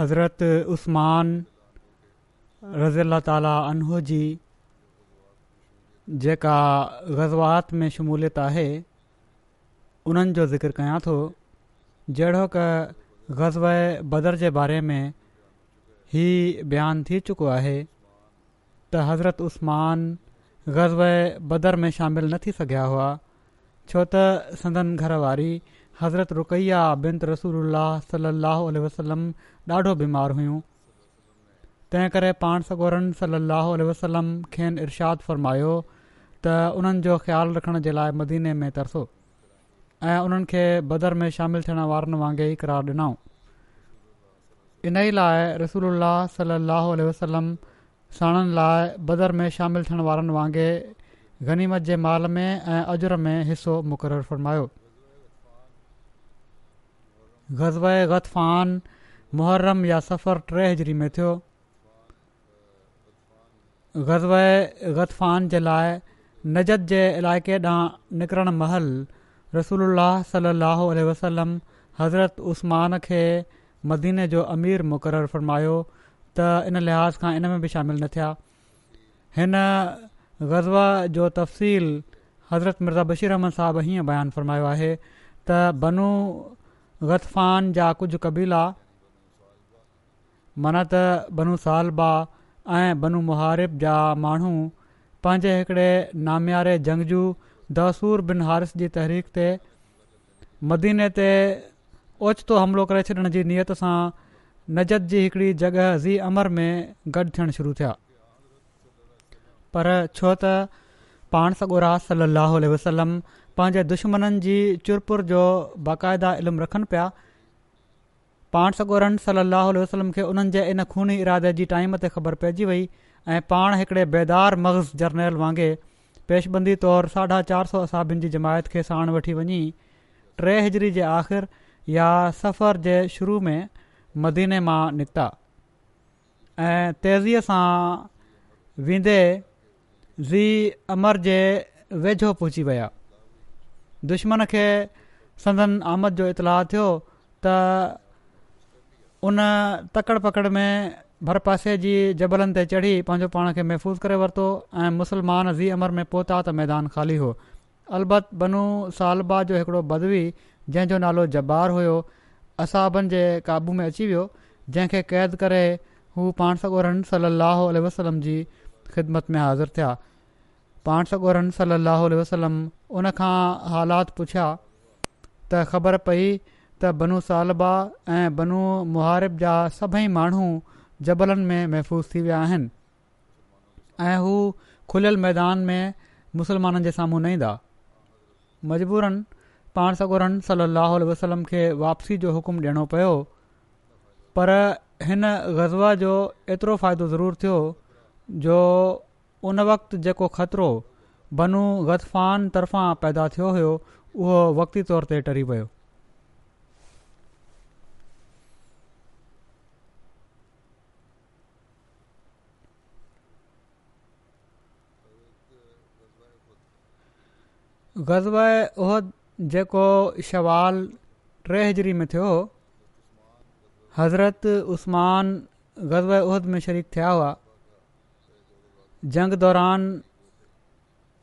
हज़रत उस्मान रज़ी अला ताली अनो जी जेका ग़ज़वात में शमूलियत आहे उन्हनि जो ज़िकिर कयां थो जहिड़ो कज़व बदर जे बारे में हीउ बयानु थी चुको आहे त हज़रत उस्मान ग़ज़ बदर में शामिलु न थी सघिया हुआ छो त संदनि घर हज़रत रुकैया बिन त रसूल सलाहु वसलम ॾाढो बीमार हुयूं तंहिं करे पाण सगोरनि सलह वसलम खेन इरशाद फ़र्मायो त उन्हनि जो ख़्यालु रखण जे लाइ मदीने में तरसो ऐं उन्हनि खे बदर में शामिलु थियण वारनि वांगुरु ई क़रार ॾिनऊं इन ई लाइ रसूल सलाहु वसलम साणनि लाइ बदर में शामिलु थियण वारनि वांगुरु गनीमत जे माल में ऐं अजर में हिसो मुक़ररु फ़र्मायो ग़ज़ब गतफ़ान मुहर्रम या सफ़र टे हज़री में थियो ग़ज़ब गतफ़ान जे लाइ नजत जे इलाइक़े ॾांहुं निकिरणु महल रसूल सलाहु वसलम हज़रत उस्मान खे मदीने जो अमीर मुक़ररु फ़रमायो त इन लिहाज़ खां इन में बि शामिलु न थिया हिन जो तफ़सील हज़रत मिर्ज़ा बशीर अहमद साहबु हीअं बयानु फ़र्मायो आहे त बनू ग़तफ़ान जा कुझु कबीला माना त बनू सालबा ऐं बनू मुहारिब जा माण्हू पंहिंजे हिकिड़े नामियारे जंगजू दसूर बिन हारिस जी तहरीक ते मदीने ते ओचितो हमिलो करे छॾण जी नीयति सां नजत जी हिकिड़ी जॻह ज़ी अमर में गॾु थियणु शुरू थिया पर छो त पाण सगोरा राज सली अलसलम पंहिंजे दुश्मन जी चुरपुर जो बाक़ाइदा इल्मु रखनि पिया पाण सगोरन सली अलाह वसलम खे उन्हनि जे इन खूनी इरादे जी टाइम ते ख़बर पइजी वई ऐं पाण हिकिड़े बेदार मग़ज़ जर्नर वांगुरु पेशबंदी तौरु साढा चारि सौ असाबिनि जी जमायत खे साण वठी वञी टे हिजरी जे आख़िर या सफ़र जे शुरू में मदीने मां निकिता ऐं तेज़ीअ सां वेंदे ज़ी अमर जे वेझो पहुची विया दुश्मन खे संदन आमद जो इतला थियो त उन तकड़ पकड़ में भर पासे जी जबलनि ते चढ़ी पंहिंजो पाण खे महफ़ूज़ करे वरितो ऐं मुसलमान ज़ी अमर में पहुता त मैदान ख़ाली हो अल्बत बनू सालबा जो हिकिड़ो बदवी जंहिंजो नालो जब्बार हुयो असाबनि जे क़ाबू में अची वियो जंहिंखे क़ैद करे हू पाण सॻो रन वसलम जी ख़िदमत में हाज़िर थिया पाण सॻोरन सलाह वसलम उनखां हालात पुछिया त ख़बर पई त बनू सालबा ऐं बनू मुहारिब जा सभई माण्हू जबलनि में महफ़ूज़ थी विया आहिनि ऐं हू खुलियल मैदान में मुसलमाननि जे साम्हूं न ईंदा मजबूरनि पाण सॻोरनि सलाहु वसलम खे वापसी जो हुकुम ॾियणो पियो पर हिन ग़ज़वा जो एतिरो फ़ाइदो ज़रूरु थियो जो उन वक़्तु जेको ख़तरो बनू ग़ज़फ़ान तरफ़ां पैदा थियो हुयो उहो वक़्ती तौर ते टरी वियो गज़ब ओहिद जेको शवाल टे हज़री में थियो हज़रत उस्मान गज़ब उहद में शरीक थिया हुआ जंग दौरान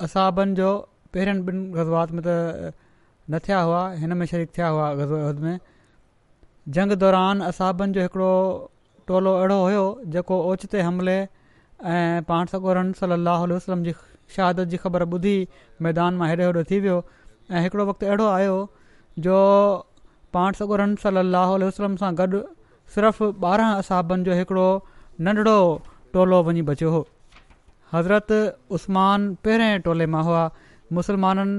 असहाबनि जो पहिरियनि ॿिनि गज़वात में त न थिया हुआ हिन में शरीक़ थिया हुआ गज़ में जंग दौरान असाबनि जो हिकिड़ो टोलो अहिड़ो हुयो जेको ओचिते हमिले ऐं पाण सॻोरम सलाहु वसलम जी शहादत जी ख़बर ॿुधी मैदान मां हेॾे होॾे थी वियो ऐं हिकिड़ो वक़्तु अहिड़ो आयो जो पाण सॻोरन सलाह वसलम सां गॾु सिर्फ़ु ॿारहं असाबनि जो हिकिड़ो नंढिड़ो टोलो वञी बचियो हज़रत उस्मान पहिरें टोले मां हुआ मुसलमाननि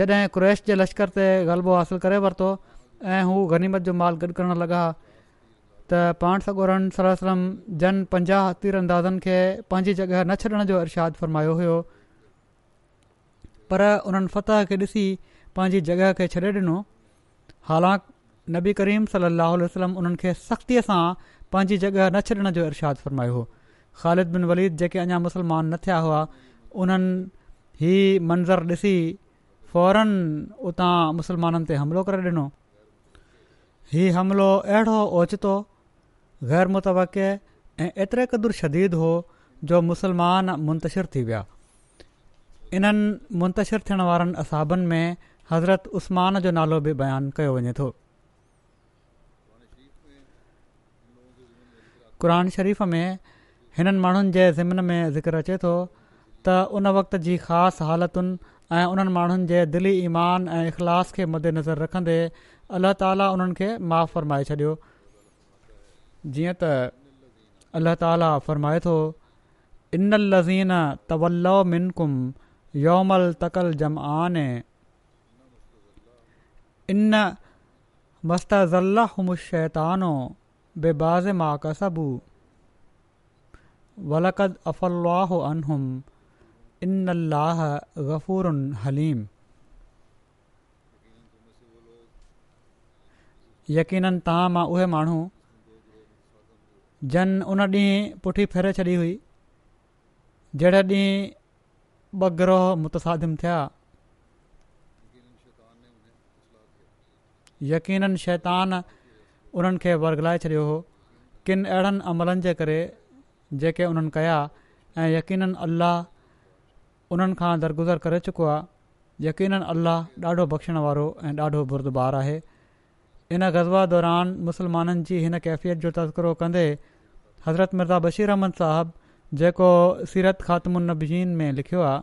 जॾहिं कुरैश जे लश्कर ते ग़लबो हासिलु करे वरितो ऐं हू गनीमत जो माल गॾु करणु लॻा त पाण सगोरन सलम जन पंजाह तीर अंदाज़नि खे पंहिंजी जॻह न छॾण जो इर्शाद फ़र्मायो हुयो पर उन्हनि फ़तह खे ॾिसी पंहिंजी जॻह खे छॾे ॾिनो हालांकि नबी करीम सली वसलम उन्हनि खे सख़्तीअ सां पंहिंजी जॻह न छॾण जो इर्शादु फ़रमायो हुओ ख़ालिद बिन वलीद जेके अञा मुसलमान न थिया हुआ उन्हनि ही मंज़रु ॾिसी फौरन उतां मुसलमाननि ते हमिलो करे ॾिनो हीउ हमिलो अहिड़ो ओचितो ग़ैर मुतवक़ ऐं एतिरे क़दुरु शदीद हो जो मुसलमान मुंतशिर थी विया इन्हनि मुंतशिरु थियण वारनि असाबनि में हज़रत उस्मान जो नालो बि बयानु कयो वञे थो क़ुर शरीफ़ में हिननि माण्हुनि जे ज़िमन में ज़िक्र अचे थो त उन वक़्त जी ख़ासि हालतुनि ऐं उन्हनि माण्हुनि जे दिली ईमान ऐं इख़लास खे मदेनज़र रखंदे अल्लाह ताली उन्हनि खे माफ़ फ़र्माए छॾियो जीअं त अल्ल्ह ताली फ़रमाए थो इनल लज़ीन तवल मिनकुम योमल तक़ल जमआन इन मस्त ज़लाह मुशैतानो बेबाज़ि माक सबु वलकद अफ़ अलाहन हलीम यकीन तव्हां मां उहे माण्हू जन उन ॾींहुं पुठी फेरे छॾी हुई जहिड़े ॾींहुं ॿ ग्रोह मुतादिम थिया यकीन शैतान उन्हनि खे वरगलाए छॾियो हुओ किन अहिड़नि अमलनि जे करे जेके उन्हनि कया ऐं यक़ीन अलाह उन्हनि खां दरगुज़र करे चुको आहे यक़ीन अलाह ॾाढो बख़्शण वारो ऐं ॾाढो बुर्दबारु आहे इन गज़बा दौरान मुसलमाननि जी हिन कैफ़ियत जो तज़िरो कंदे हज़रत मिर्ज़ा बशीर अहमद साहिबु जेको सीरत ख़ातमुनबीन में लिखियो आहे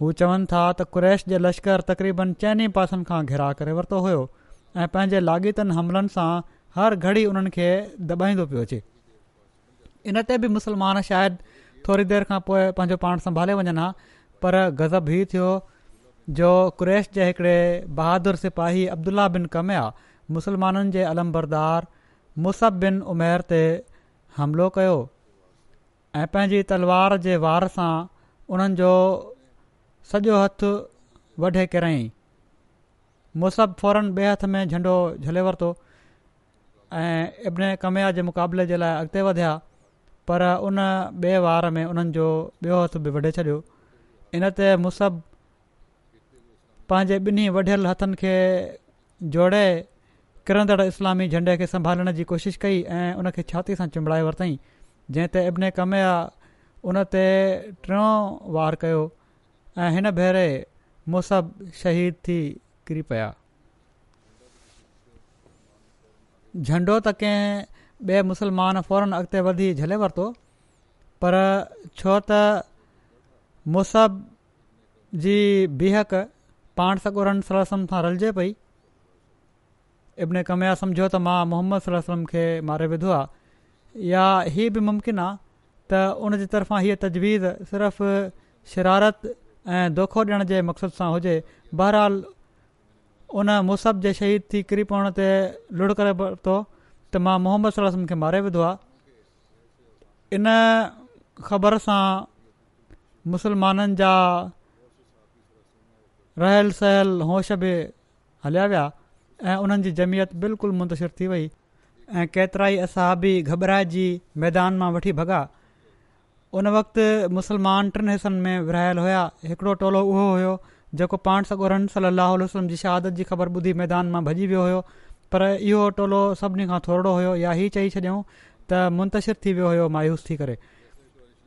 हू चवनि था त कुरैश जे लश्कर तक़रीबनि चइनि पासनि खां घिरा करे वरितो हुयो ऐं पंहिंजे लाॻीतनि हमलनि सां हर घड़ी उन्हनि खे दॿाईंदो पियो अचे इन ते बि मुसलमान शायदि थोरी देरि खां पोइ पंहिंजो पाण संभाले वञनि हा पर गज़ब ही थियो जो कुरेश जे हिकिड़े बहादुर सिपाही अब्दुल्ला बिन कमिया मुसलमाननि जे अलमबरदार मुसब बिन उमेर ते हमिलो कयो ऐं पंहिंजी तलवार जे वार सां उन्हनि जो सॼो हथु वढे किरई मुस फौरन ॿिए हथ में झंडो झले वरितो ऐं इब्न कमया जे मुक़ाबले जे लाइ अॻिते वधिया पर उन ॿिए वार में उन्हनि जो ॿियो हथ बि वढे छॾियो इन ते मुसब पंहिंजे ॿिन्ही वढियल हथनि खे जोड़े किरंदड़ इस्लामी झंडे खे संभालण जी कोशिशि कई ऐं उन खे छाती सां चिंबड़ाए वरितईं जंहिं ते इब्न कमु आहे ते टियों वार कयो ऐं हिन भेरे मुसब शहीद थी किरी पिया झंडो त कंहिं ॿिए मुसलमान फौरन अॻिते वधी झले वरितो पर छो त मुसब जी बीहक पाण सॻुरन सलाह सां रलिजे पई इब्न कमया सम्झो त मां मोहम्मद सलाह खे मारे विधो आहे या हीअ बि मुमकिन आहे त उनजे तरफ़ां हीअ तजवीज़ सिर्फ़ु शरारत ऐं धोखो ॾियण जे मक़सद सां हुजे बहरहाल उन मुस जे शहीद थी किरी पवण ते लुड़ करे वरितो त मां मोहम्मद सलाहु वलमें मारे विधो आहे इन ख़बर सां मुसलमाननि जा रहलु सहल होश बि हलिया विया ऐं उन्हनि जी जमियत बिल्कुलु मुंतशरु थी वई ऐं केतिरा ई असां बि मैदान मां वठी भॻा उन वक़्तु मुसलमान टिनि हिसनि में विरिहायल हुया हिकिड़ो टोलो उहो हुयो जेको पाण सॻोरन सली अहल वलम जी शहादत जी ख़बर ॿुधी मैदान मां भॼी वियो हुयो पर इहो टोलो सभिनी खां थोरो हुयो या ई चई छॾियऊं त मुंतशिर थी वियो हुयो मायूस थी करे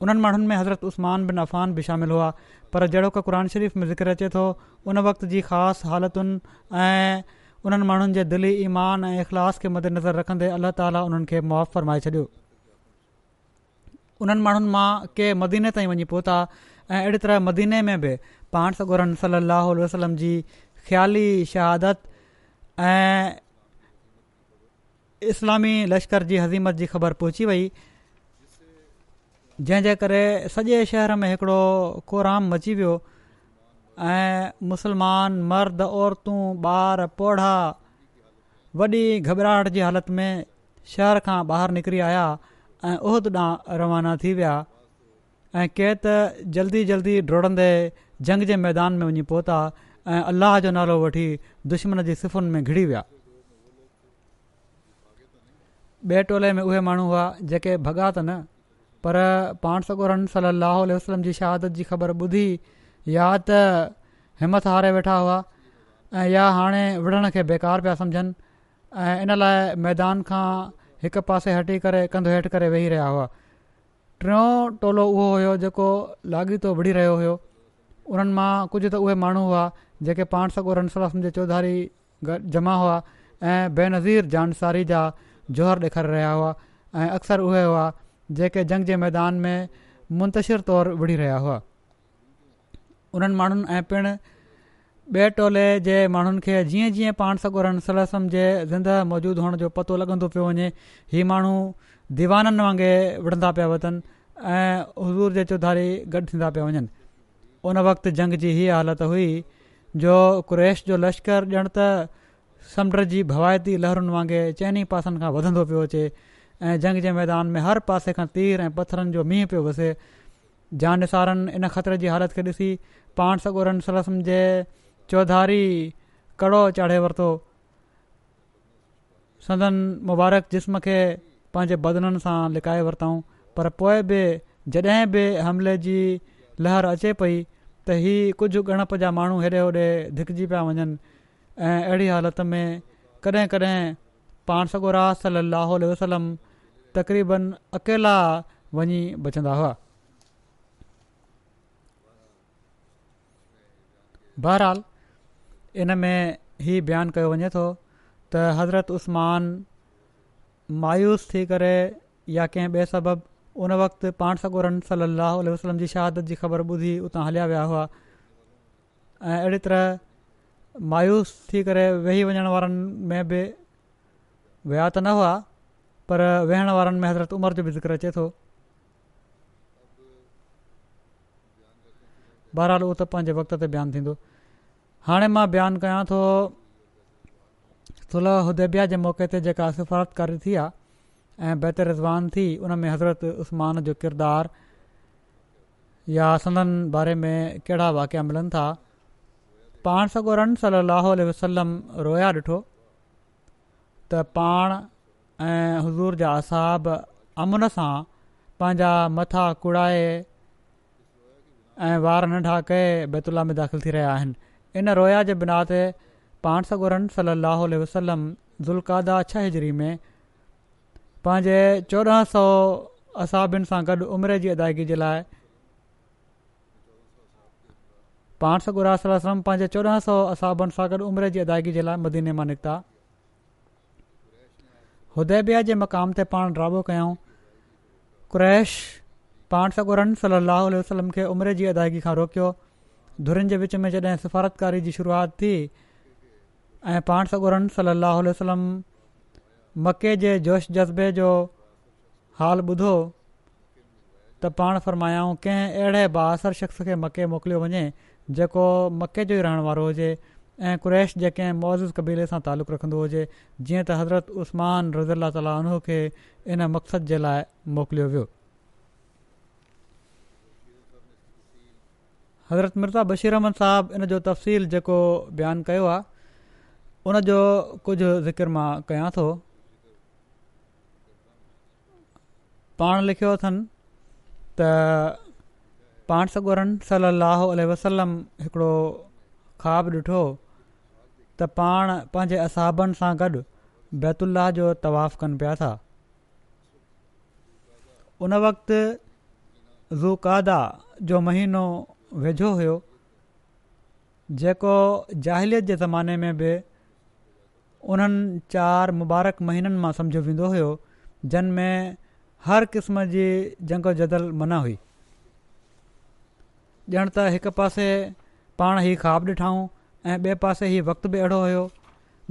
उन्हनि माण्हुनि में हज़रत उस्मान बिन अफ़ान बि शामिलु हुआ पर जहिड़ो की क़ुर शरीफ़ में ज़िक्र अचे थो उन वक़्त जी ख़ासि हालतुनि ऐं उन्हनि माण्हुनि जे दिली ईमान ऐं इख़लास खे मदेनज़र रखंदे अलाह ताला उन्हनि खे मुआफ़ फ़रमाए छॾियो उन्हनि माण्हुनि मां के मदीने ताईं वञी पहुता ऐं अहिड़ी तरह मदीने में बि पाण सगुरन सली लहल वसलम जी ख़्याली शहादत ऐं इस्लामी लश्कर जी हज़ीमत जी ख़बर पहुची वई जंहिंजे करे सॼे शहर में हिकिड़ो कोराम मची वियो ऐं मुसलमान मर्द औरतूं ॿार पौढा वॾी घबराहट जी हालत में शहर खां ॿाहिरि निकिरी आया ऐं उह ॾांहुं रवाना थी विया ऐं के त जल्दी जल्दी डुड़ंदे जंग जे मैदान में वञी पहुता ऐं अलाह जो नालो वठी दुश्मन जी सिफ़ुनि में घिड़ी विया ॿिए टोले में उहे माण्हू हुआ जेके भॻा त न पर पाण सगोरन रमसल अलाहु वसलम जी शहादत जी ख़बर ॿुधी या त हिमथ हारे वेठा हुआ ऐं या हाणे विढ़ण खे बेकार पिया सम्झनि ऐं इन लाइ मैदान खां हिक पासे हटी करे कंध हेठि करे वेही रहिया हुआ टियों टोलो उहो हुयो जेको लाॻीतो विढ़ी रहियो हुयो उन्हनि मां कुझु त उहे माण्हू हुआ जेके पाण सगोरन रमसल वसलम जे चौधारी जमा हुआ ऐं बेनज़ीर जानसारी जा जोहर ॾेखारे रहिया हुआ ऐं अक्सर उहे हुआ जेके जंग जे मैदान में मुंतशिर तौरु विढ़ी रहिया हुआ उन्हनि माण्हुनि ऐं पिणु ॿिए टोले जे माण्हुनि खे जीअं जीअं पाण सलसम जे ज़िंदह मौजूदु हुअण जो पतो लॻंदो पियो वञे हीअ माण्हू दीवाननि वांगुरु विढ़ंदा पिया वठनि ऐं हज़ूर जे चौधारी गॾु थींदा पिया वञनि उन वक़्ति जंग जी इहा हालति हुई जो कुरेश जो लश्कर ॼणु त समुंड जी भवायती लहरुनि वांगुरु चइनि पासनि खां वधंदो पियो अचे ऐं जंग जे मैदान में हर पासे खां तीर ऐं पथरनि जो मींहुं पियो वसे जान जानसारनि इन ख़तरे जी हालति खे ॾिसी पाण सगोरनि सलसम जे चौधारी कड़ो चाढ़े वरितो संदन मुबारक जिस्म खे पंहिंजे बदननि सां लिकाए वरितऊं पर पोइ बि जॾहिं बि हमले जी लहर अचे पई त हीअ कुझु गणप जा माण्हू हेॾे होॾे धिकिजी पिया वञनि ऐं अहिड़ी हालति में कॾहिं कॾहिं पाण सगोरा सलाहु उल्ह वसलम तक़रीबन अकेला वञी बचंदा हुआ बहरहाल इनमें हीउ बयानु कयो वञे थो त हज़रत उस्मान मायूस थी करे या कंहिं ॿिए सबबु उन वक़्तु पाण सगोरन सलाहु वसलम जी शहादत जी ख़बर ॿुधी उतां हलिया विया हुआ ऐं अहिड़ी तरह मायूस थी करे वेही वञण वारनि में बि विया त न हुआ पर वेहण वारनि में हज़रत उमिरि जो बि ज़िक्र अचे थो बहरहाल उहो त पंहिंजे वक़्त ते बयानु थींदो हाणे मां बयानु कयां थो सुलह उदेबिया जे मौके ते जेका सिफ़ारतकारी थी आहे ऐं बहितर रिज़वान थी उन में हज़रत उस्मान जो किरदारु या सदन बारे में कहिड़ा वाकिया मिलनि था पाण सॻोरम सलाह वसलम रोया ॾिठो त पाण ऐं हज़ूर जा असाब अमुन सां पंहिंजा मथा कुड़ाए ऐं वार नंढा कए बैतुला में दाख़िल थी रहिया आहिनि इन रोया जे बिनात पाण सगोरन रन सलाहु वसलम ज़ुल्कादा छह हिजरी में पंहिंजे चोॾहं सौ असाबियुनि सां गॾु उमिरि जी अदायगी जे लाइ पाण सॻु सलम पंहिंजे चोॾहं सौ असाबनि सां गॾु उमिरि जी अदायगी जे लाइ मदीने मां निकिता हुदैबिया जे मक़ाम ते पाण ड्राबो कयऊं क्रैश पाण सॻुरनि सलाहु हलो वसलम खे उमिरि जी अदायगी खां रोकियो धुरनि जे विच में जॾहिं सिफारतकारी जी शुरूआति थी ऐं पाण सॻुरनि सलाहु वसलम मके जे जोश जज़्बे जो हाल ॿुधो त पाण फरमायाऊं कंहिं अहिड़े बासर शख़्स खे मके मोकिलियो वञे जेको मके जो ई रहण वारो हुजे ऐं क़्रैश जेके मौज़ क़बीले सां तालुक रखंदो हुजे जीअं त हज़रत उस्मान रज़ी अला ताली उन खे इन मक़सद जे लाइ मोकिलियो वियो हज़रत मिर्ज़ा बशीर अहमद साहबु इन जो तफ़सील जेको बयानु कयो आहे उन जो कुझु ज़िकर मां कयां थो पाण लिखियो अथनि पाण सॻुरन सली वसलम हिकिड़ो ख़्वाबु ॾिठो त पाण पंहिंजे असहाबनि सां गॾु बैतुल्लाह जो तवाफ़ कनि पिया था उन वक़्ति ज़ूकादा जो महीनो वेझो हुयो जेको जाहिलियत जे ज़माने में बि उन्हनि चारि मुबारक महीननि मां सम्झो वेंदो हुयो में हर क़िस्म जी जंग जदल मना हुई ॼण त हिकु पासे पाण ई ख़्वाबु ॾिठाऊं ऐं ॿिए पासे ई वक़्तु बि अहिड़ो हुयो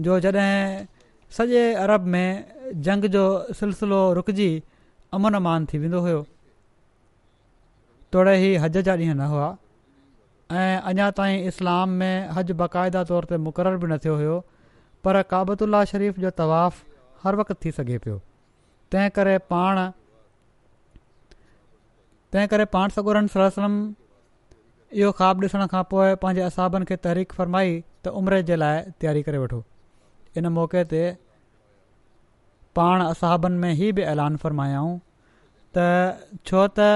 जो जॾहिं सॼे अरब में जंग जो सिलसिलो रुकिजी अमन अमनमान थी वेंदो हुयो तोड़े ई हज जा ॾींहं न हुआ ऐं अञा ताईं इस्लाम में हज बाक़ाइदा तौर ते मुक़ररु बि न थियो हुयो पर काबतुल्ला शरीफ़ जो तवाफ़ हर वक़्तु थी सघे पियो तंहिं करे पाण तंहिं करे पाण सगोरनम इहो ख़्वाबु ॾिसण खां पोइ पंहिंजे असाबनि खे तहरीक फ़रमाई त उमिरि जे लाइ तयारी करे वठो इन मौके ते पाण असाबनि में ई बि ऐलान फ़रमायाऊं त छो त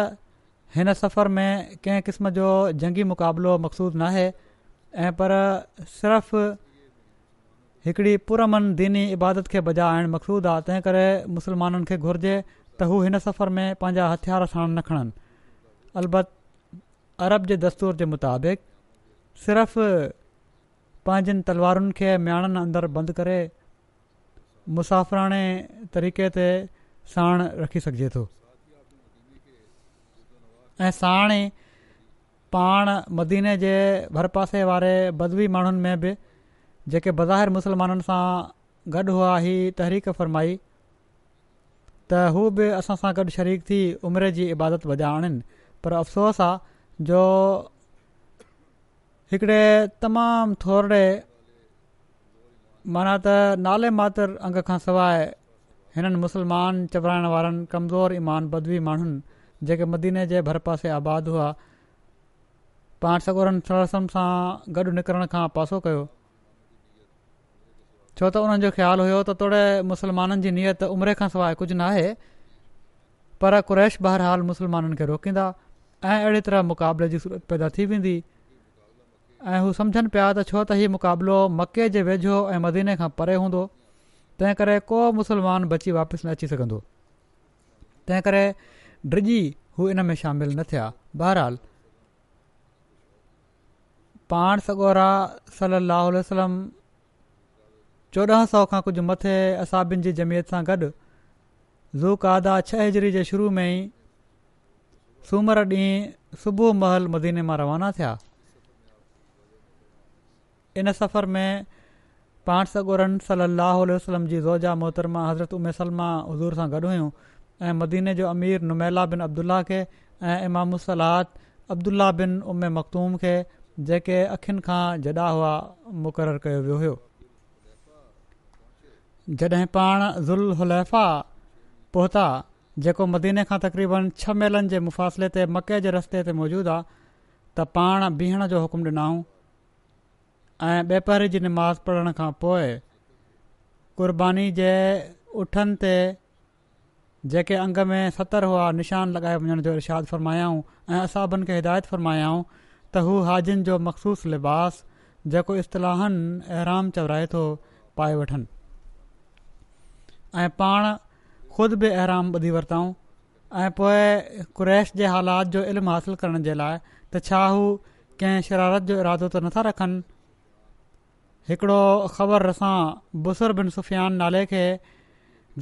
हिन सफ़र में कंहिं क़िस्म जो जंगी मुक़ाबिलो मक़सूदु न आहे ऐं पर सिर्फ़ु हिकिड़ी पुरमन दीनी इबादत खे बजा आणणु मक़सूदु आहे तंहिं करे मुस्लमाननि खे घुर्जे त हू हिन सफ़र में पंहिंजा हथियार साण न खणनि अलबत अरब जे दस्तूर जे मुताबिक़ सिर्फ़ पंहिंजनि तलवारुनि खे नियाणनि अंदरि बंदि करे मुसाफ़िराणे तरीक़े ते साण रखी सघिजे थो ऐं साण ई पाण मदीने जे भर पासे वारे बदवी माण्हुनि में बि जेके बज़ाहिर मुसलमाननि सां गॾु हुआ ही तहरीक फरमाई त हू बि असां सां गॾु शरीक थी उमिरि जी इबादत वॼाए आणिनि पर अफ़सोस आहे जो हिकिड़े तमामु थोरे माना त नाले मात्र अंग खां सवाइ हिननि मुसलमान चॿराइण वारनि कमज़ोर ईमान बदवी माण्हुनि जेके मदीने जे भर पासे आबाद हुआ पाण सगूरनि सरसम सां गॾु निकिरण खां पासो कयो छो त हुननि जो ख़्यालु हुयो त थोरे मुसलमाननि जी नियत उमिरि खां सवाइ कुझु न पर कुरैश बहरहाल मुसलमाननि खे रोकींदा ऐं अहिड़े तरह मुक़ाबले जी सूरत पैदा थी वेंदी ऐं हू सम्झनि पिया त छो त हीउ मुक़ाबिलो मके जे वेझो ऐं मदीने खां परे हूंदो तंहिं करे को मुसलमान बची वापसि न अची सघंदो तंहिं करे ड्रिज हू इन में शामिलु न थिया बहरहाल पाण सगोरा सलाहु वसलम चोॾहं सौ खां कुझु मथे असाबिन जी जमियत सां गॾु ज़ू कादा छह हिजरी जे शुरू में ई सूमरु ॾींहुं सुबुह महल मदीने मां रवाना थिया इन सफ़र में पाण सॻोरन सली अलाह वसलम जी ज़ोजा मोहतरमा हज़रत उम्मे वसलमा हज़ूर सां गॾु हुयूं ऐं मदीने जो अमीर नुमैला बिन अब्दुला खे ऐं इमामुसलाद अब्दुलाह बिन उमे मखदूम खे जेके अखियुनि खां जॾा हुआ मुक़ररु कयो वियो हुयो जॾहिं पाण ज़ुल हलैफ़ा पहुता जेको मदीने खां तक़रीबन छह मेलनि जे मुफ़ासिले ते मके जे रस्ते ते मौजूदु आहे त पाण बीहण जो हुकुमु ॾिनऊं ऐं बेपहरी पहिरीं जी निमाज़ पढ़ण खां पोइ क़ुरबानी जे उठनि ते जेके अंग में सतरि हुआ निशान लॻाए वञण जो इशादु फरमायाऊं ऐं असां खे हिदायत फ़रमायाऊं त हू हाजिन जो मखसूस लिबास जेको इस्तिलाहनि ऐरामु चवराए थो पाए वठनि ऐं पाण ख़ुदि बि अहराम ॿुधी वरितऊं ऐं पोइ कु्रैश जे हालात जो इल्मु हासिलु करण जे लाइ त छा हू कंहिं शरारत जो इरादो त नथा रखनि हिकिड़ो ख़बर असां बुसर बिन सुफ़ियान नाले खे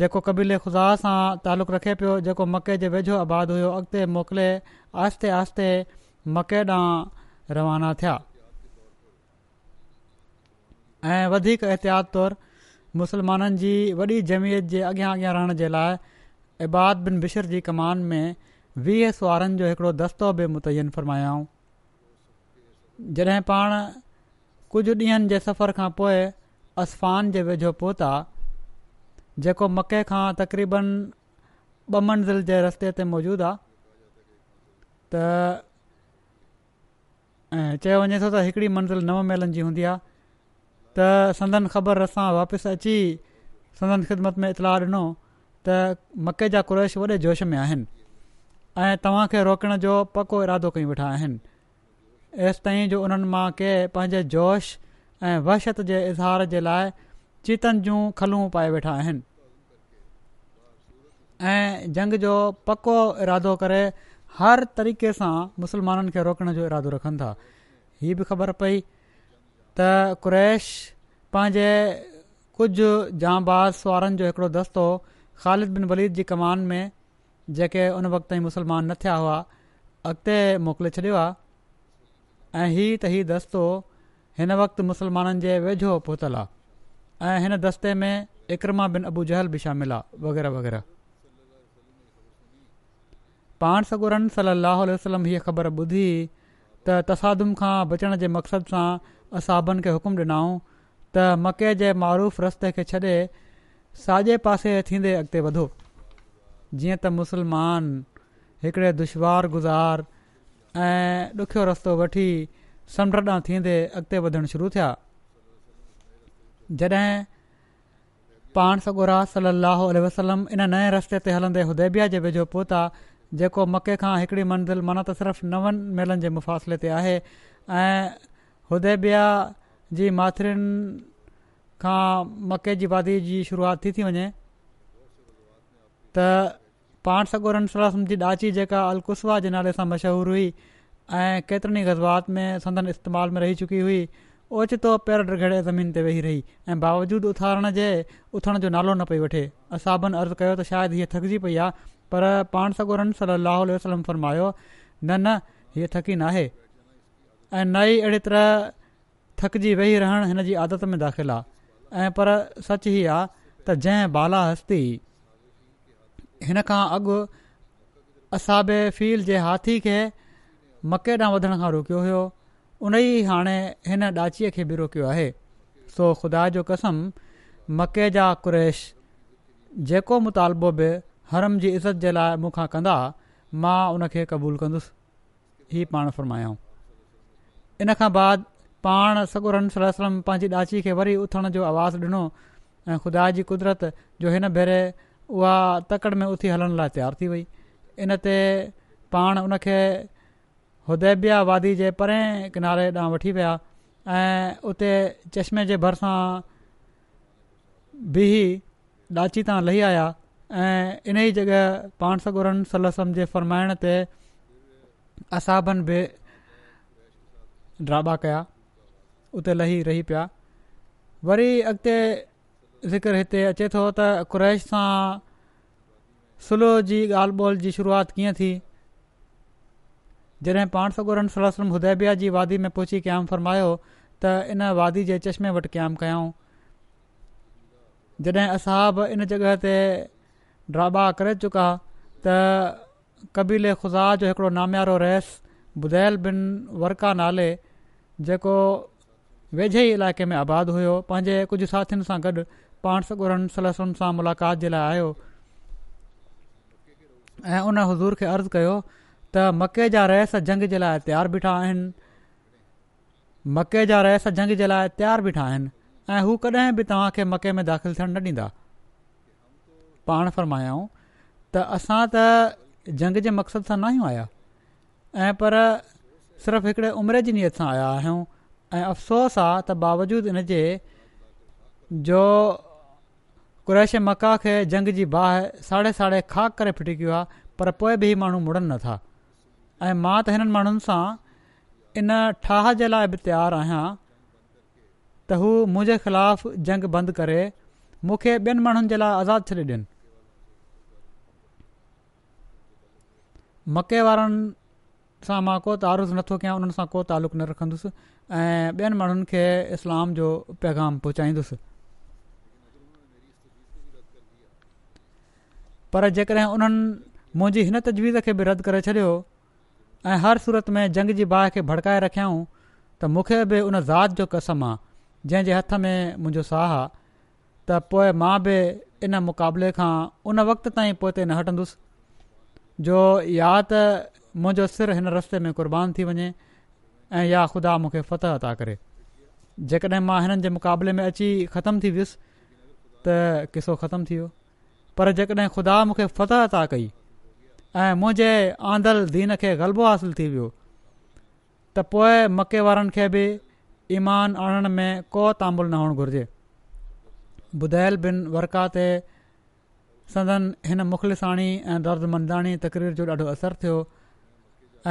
जेको क़बीले ख़ुदा सां तालुक़ु रखे पियो जेको मके जे वेझो आबादु हुयो अॻिते मोकिले आहिस्ते आहिस्ते मके ॾांहुं रवाना थिया ऐं वधीक एहतियात तौरु मुस्लमाननि जी वॾी जमीयत जे अॻियां अॻियां रहण जे लाइ इबाद बिन बिशर जी कमान में वीह सुआरनि जो हिकिड़ो दस्तो बि मुतयन फरमायाऊं जॾहिं पाण कुझु ॾींहंनि जे सफ़र खां पोइ असफ़ान जे वेझो पहुता जेको मके खां तक़रीबन ॿ मंज़िल जे रस्ते ते मौजूदु आहे त ऐं चयो वञे थो त हिकिड़ी मंज़िल नव मेलनि जी हूंदी आहे त संदनि ख़बर असां वापसि अची संदन ख़िदमत में इतलाह ॾिनो त मके जा क्रोश वॾे जोश में आहिनि ऐं तव्हांखे रोकण जो पको इरादो कयूं वेठा आहिनि एसि ताईं जो उन्हनि मां के पंहिंजे जोश ऐं वहशत जे इज़हार जे लाइ चीतनि जूं खलूं पाए वेठा आहिनि जंग जो पको इरादो करे हर तरीक़े सां मुस्लमाननि खे रोकण जो इरादो रखनि था हीअ बि ख़बर पई त कुरैश पंहिंजे कुझु जांबाज़ुआरनि जो हिकिड़ो दस्तो ख़ालिद बिन वलीद जी कमान में जेके उन वक़्त ताईं मुसलमान न थिया हुआ अॻिते मोकिले छॾियो आहे ऐं हीअ हीउ दस्तो हिन वक़्ति मुसलमाननि जे वेझो पहुतल आहे ऐं दस्ते में इकरमा बिन अबू जहल बि शामिल आहे वग़ैरह वग़ैरह पाण सगुरनि सलाहु वसलम हीअ ख़बर ॿुधी त तसादुम खां बचण जे मक़सद सां असां ॿिनि खे हुकुमु ॾिनऊं त मके जे मरुफ रस्ते खे छॾे साॼे पासे थींदे अॻिते वधो जीअं त मुसलमान हिकिड़े दुशवार गुज़ार ऐं ॾुख्यो रस्तो वठी समुंड ॾांहुं थींदे अॻिते वधणु शुरू थिया जॾहिं पाण सगोरा सलाहु वसलम इन नए रस्ते ते हलंदे उदेबिया जे वेझो पहुता जेको मके खां हिकिड़ी मंज़िल माना त सिर्फ़ नवनि मेलनि जे मुफ़ासिले ते आहे ऐं उदेबिया जी माथिरन खां मके जी वादी जी शुरुआत थी थी वञे त पांड सगोर जी ॾाची जेका अलकुसवा जे नाले सां मशहूरु हुई ऐं केतिरनि गज़बात में संदन इस्तेमाल में रही चुकी हुई ओचितो पेर ड्रगेड़े ज़मीन ते वेही रही ऐं बावजूदु उथारण जे उथण जो नालो न पई वठे असाबनि अर्ज़ु कयो त शायदि हीअ थकजी पई आहे पर पाण सगुरनि सली अलाह वसलम फरमायो न न हीअ थकी नाहे ऐं न ई अहिड़ी तरह थकिजी वेही रहण हिन जी आदत में दाख़िल आहे ऐं पर सच ई आहे त जंहिं बाला हस्ती हिन खां अॻु असां फील जे हाथी खे मके ॾांहुं वधण खां रोकियो हुओ उन ई हाणे हिन ॾाचीअ खे बि रोकियो आहे सो ख़ुदा जो कसम मके जा कुरेश जेको मुतालबो बि हरम जी इज़त जे लाइ मूंखां कंदा हुआ उन उनखे क़बूलु कंदुसि ई पाण फ़रमायाऊं इन खां बाद पाण सगुरम पंहिंजी ॾाची खे वरी उथण जो आवाज़ु ॾिनो ऐं ख़ुदा जी कुदरत जो हिन भेरे उहा तकड़ में उथी हलण लाइ तयारु थी वई इन ते पाण उनखे हुदेबिया वादी जे परे किनारे ॾांहुं वठी विया ऐं उते चश्मे जे भरिसां बीह ॾाची तां लही आया ऐं इन ई जॻह पाण सागरनि सलसम सम जे फरमाइण ते असहबनि बि ड्राबा कया उते लही रही पिया वरी अॻिते ज़िक्र हिते अचे थो त कुरैश सां सुलोह जी ॻाल्हि ॿोल जी शुरूआति कीअं थी जॾहिं पाण सागोरनि सलसम हुदैबिया जी वादी में पहुची क़ाम फ़रमायो त इन वादी जे चश्मे वटि क्याम कयाऊं जॾहिं असहब इन जॻह ते ड्राबा करे चुका त कबीले ख़ुदा जो हिकिड़ो नामियारो रहिसु बुदैल बिन वर्का नाले जेको वेझे ई इलाइक़े में आबादु हुयो पंहिंजे कुझु साथियुनि सां गॾु पाण सॻुड़नि सलसुनि सां मुलाक़ात जे लाइ आयो ऐं उन हज़ूर खे अर्ज़ु कयो त मके जा रहस जंग जे लाइ तयारु बीठा आहिनि मके जा रहस जंग जे लाइ तयारु बीठा आहिनि ऐं हू कॾहिं बि तव्हांखे मके में दाख़िलु थियणु न ॾींदा पाण फ़रमायाऊं त असां त जंग जे मक़सद सां ना आहियूं ऐं पर सिर्फ़ु हिकिड़े उमिरि जी नियत सां आया आहियूं ऐं अफ़सोस आहे त इन जे जो कुरैश मका खे जंग जी बाहि साढ़े साढ़े खाक करे फिटी आहे पर पोइ बि माण्हू मुड़नि नथा ऐं मां त हिननि माण्हुनि सां इन ठाह जे लाइ बि तयारु आहियां त हू मुंहिंजे ख़िलाफ़ु जंग बंदि करे मूंखे ॿियनि माण्हुनि जे लाइ आज़ादु मके वारनि सां मां को तारुज़ नथो कयां उन्हनि सां को तालुक़ु न रखंदुसि ऐं ॿियनि माण्हुनि खे इस्लाम जो पैगाम पहुचाईंदुसि पर जेकॾहिं उन्हनि मुंहिंजी हिन तजवीज़ खे बि रद्द करे छॾियो ऐं हर सूरत में जंग जी बाहि खे भड़काए रखियाऊं त मूंखे बि उन ज़ात जो कसम आहे जंहिंजे हथ में मुंहिंजो साह आहे त पोइ मां बि इन मुक़ाबले खां उन वक़्त ताईं पोइ न हटंदुसि जो या त मुंहिंजो सिर हिन रस्ते में कुर्बान थी वञे ऐं या ख़ुदा मूंखे फतह अता करे जेकॾहिं मां हिननि जे मुक़ाबले में अची ख़तमु थी वियुसि त किसो ख़तमु थी वियो पर जेकॾहिं ख़ुदा मूंखे फतह अता कई ऐं मुंहिंजे आंदल दीन खे ग़लबो हासिलु थी वियो त पोइ मके वारनि खे बि ईमान आणण में को तामुल न हुअणु घुरिजे ॿुधायल बिन वर्का ते संदन हिन मुखलसाणी ऐं दर्दु मंदाणी तकरीर जो ॾाढो असरु थियो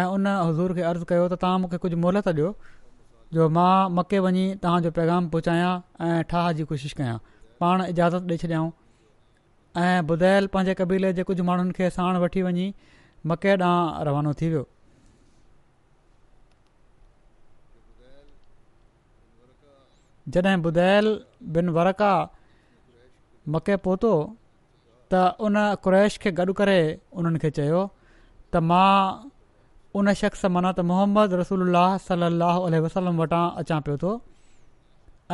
ऐं उन हज़ूर खे अर्ज़ु कयो त तव्हां मूंखे कुझु मोहलत ॾियो जो मां मके वञी तव्हांजो पैगाम पहुचायां ऐं ठाह जी कोशिशि कयां पाण इजाज़त ॾेई छॾियऊं ऐं ॿुधायल पंहिंजे क़बीले जे कुझु माण्हुनि खे साणु वठी वञी मके ॾांहुं रवानो थी वियो जॾहिं ॿुधायल बिन वरका मके पहुतो त उन कुरैश खे गॾु करे उन्हनि खे चयो त मां उन शख़्स मना त मोहम्मद रसूल सलाहु वसलम वटां अचां पियो थो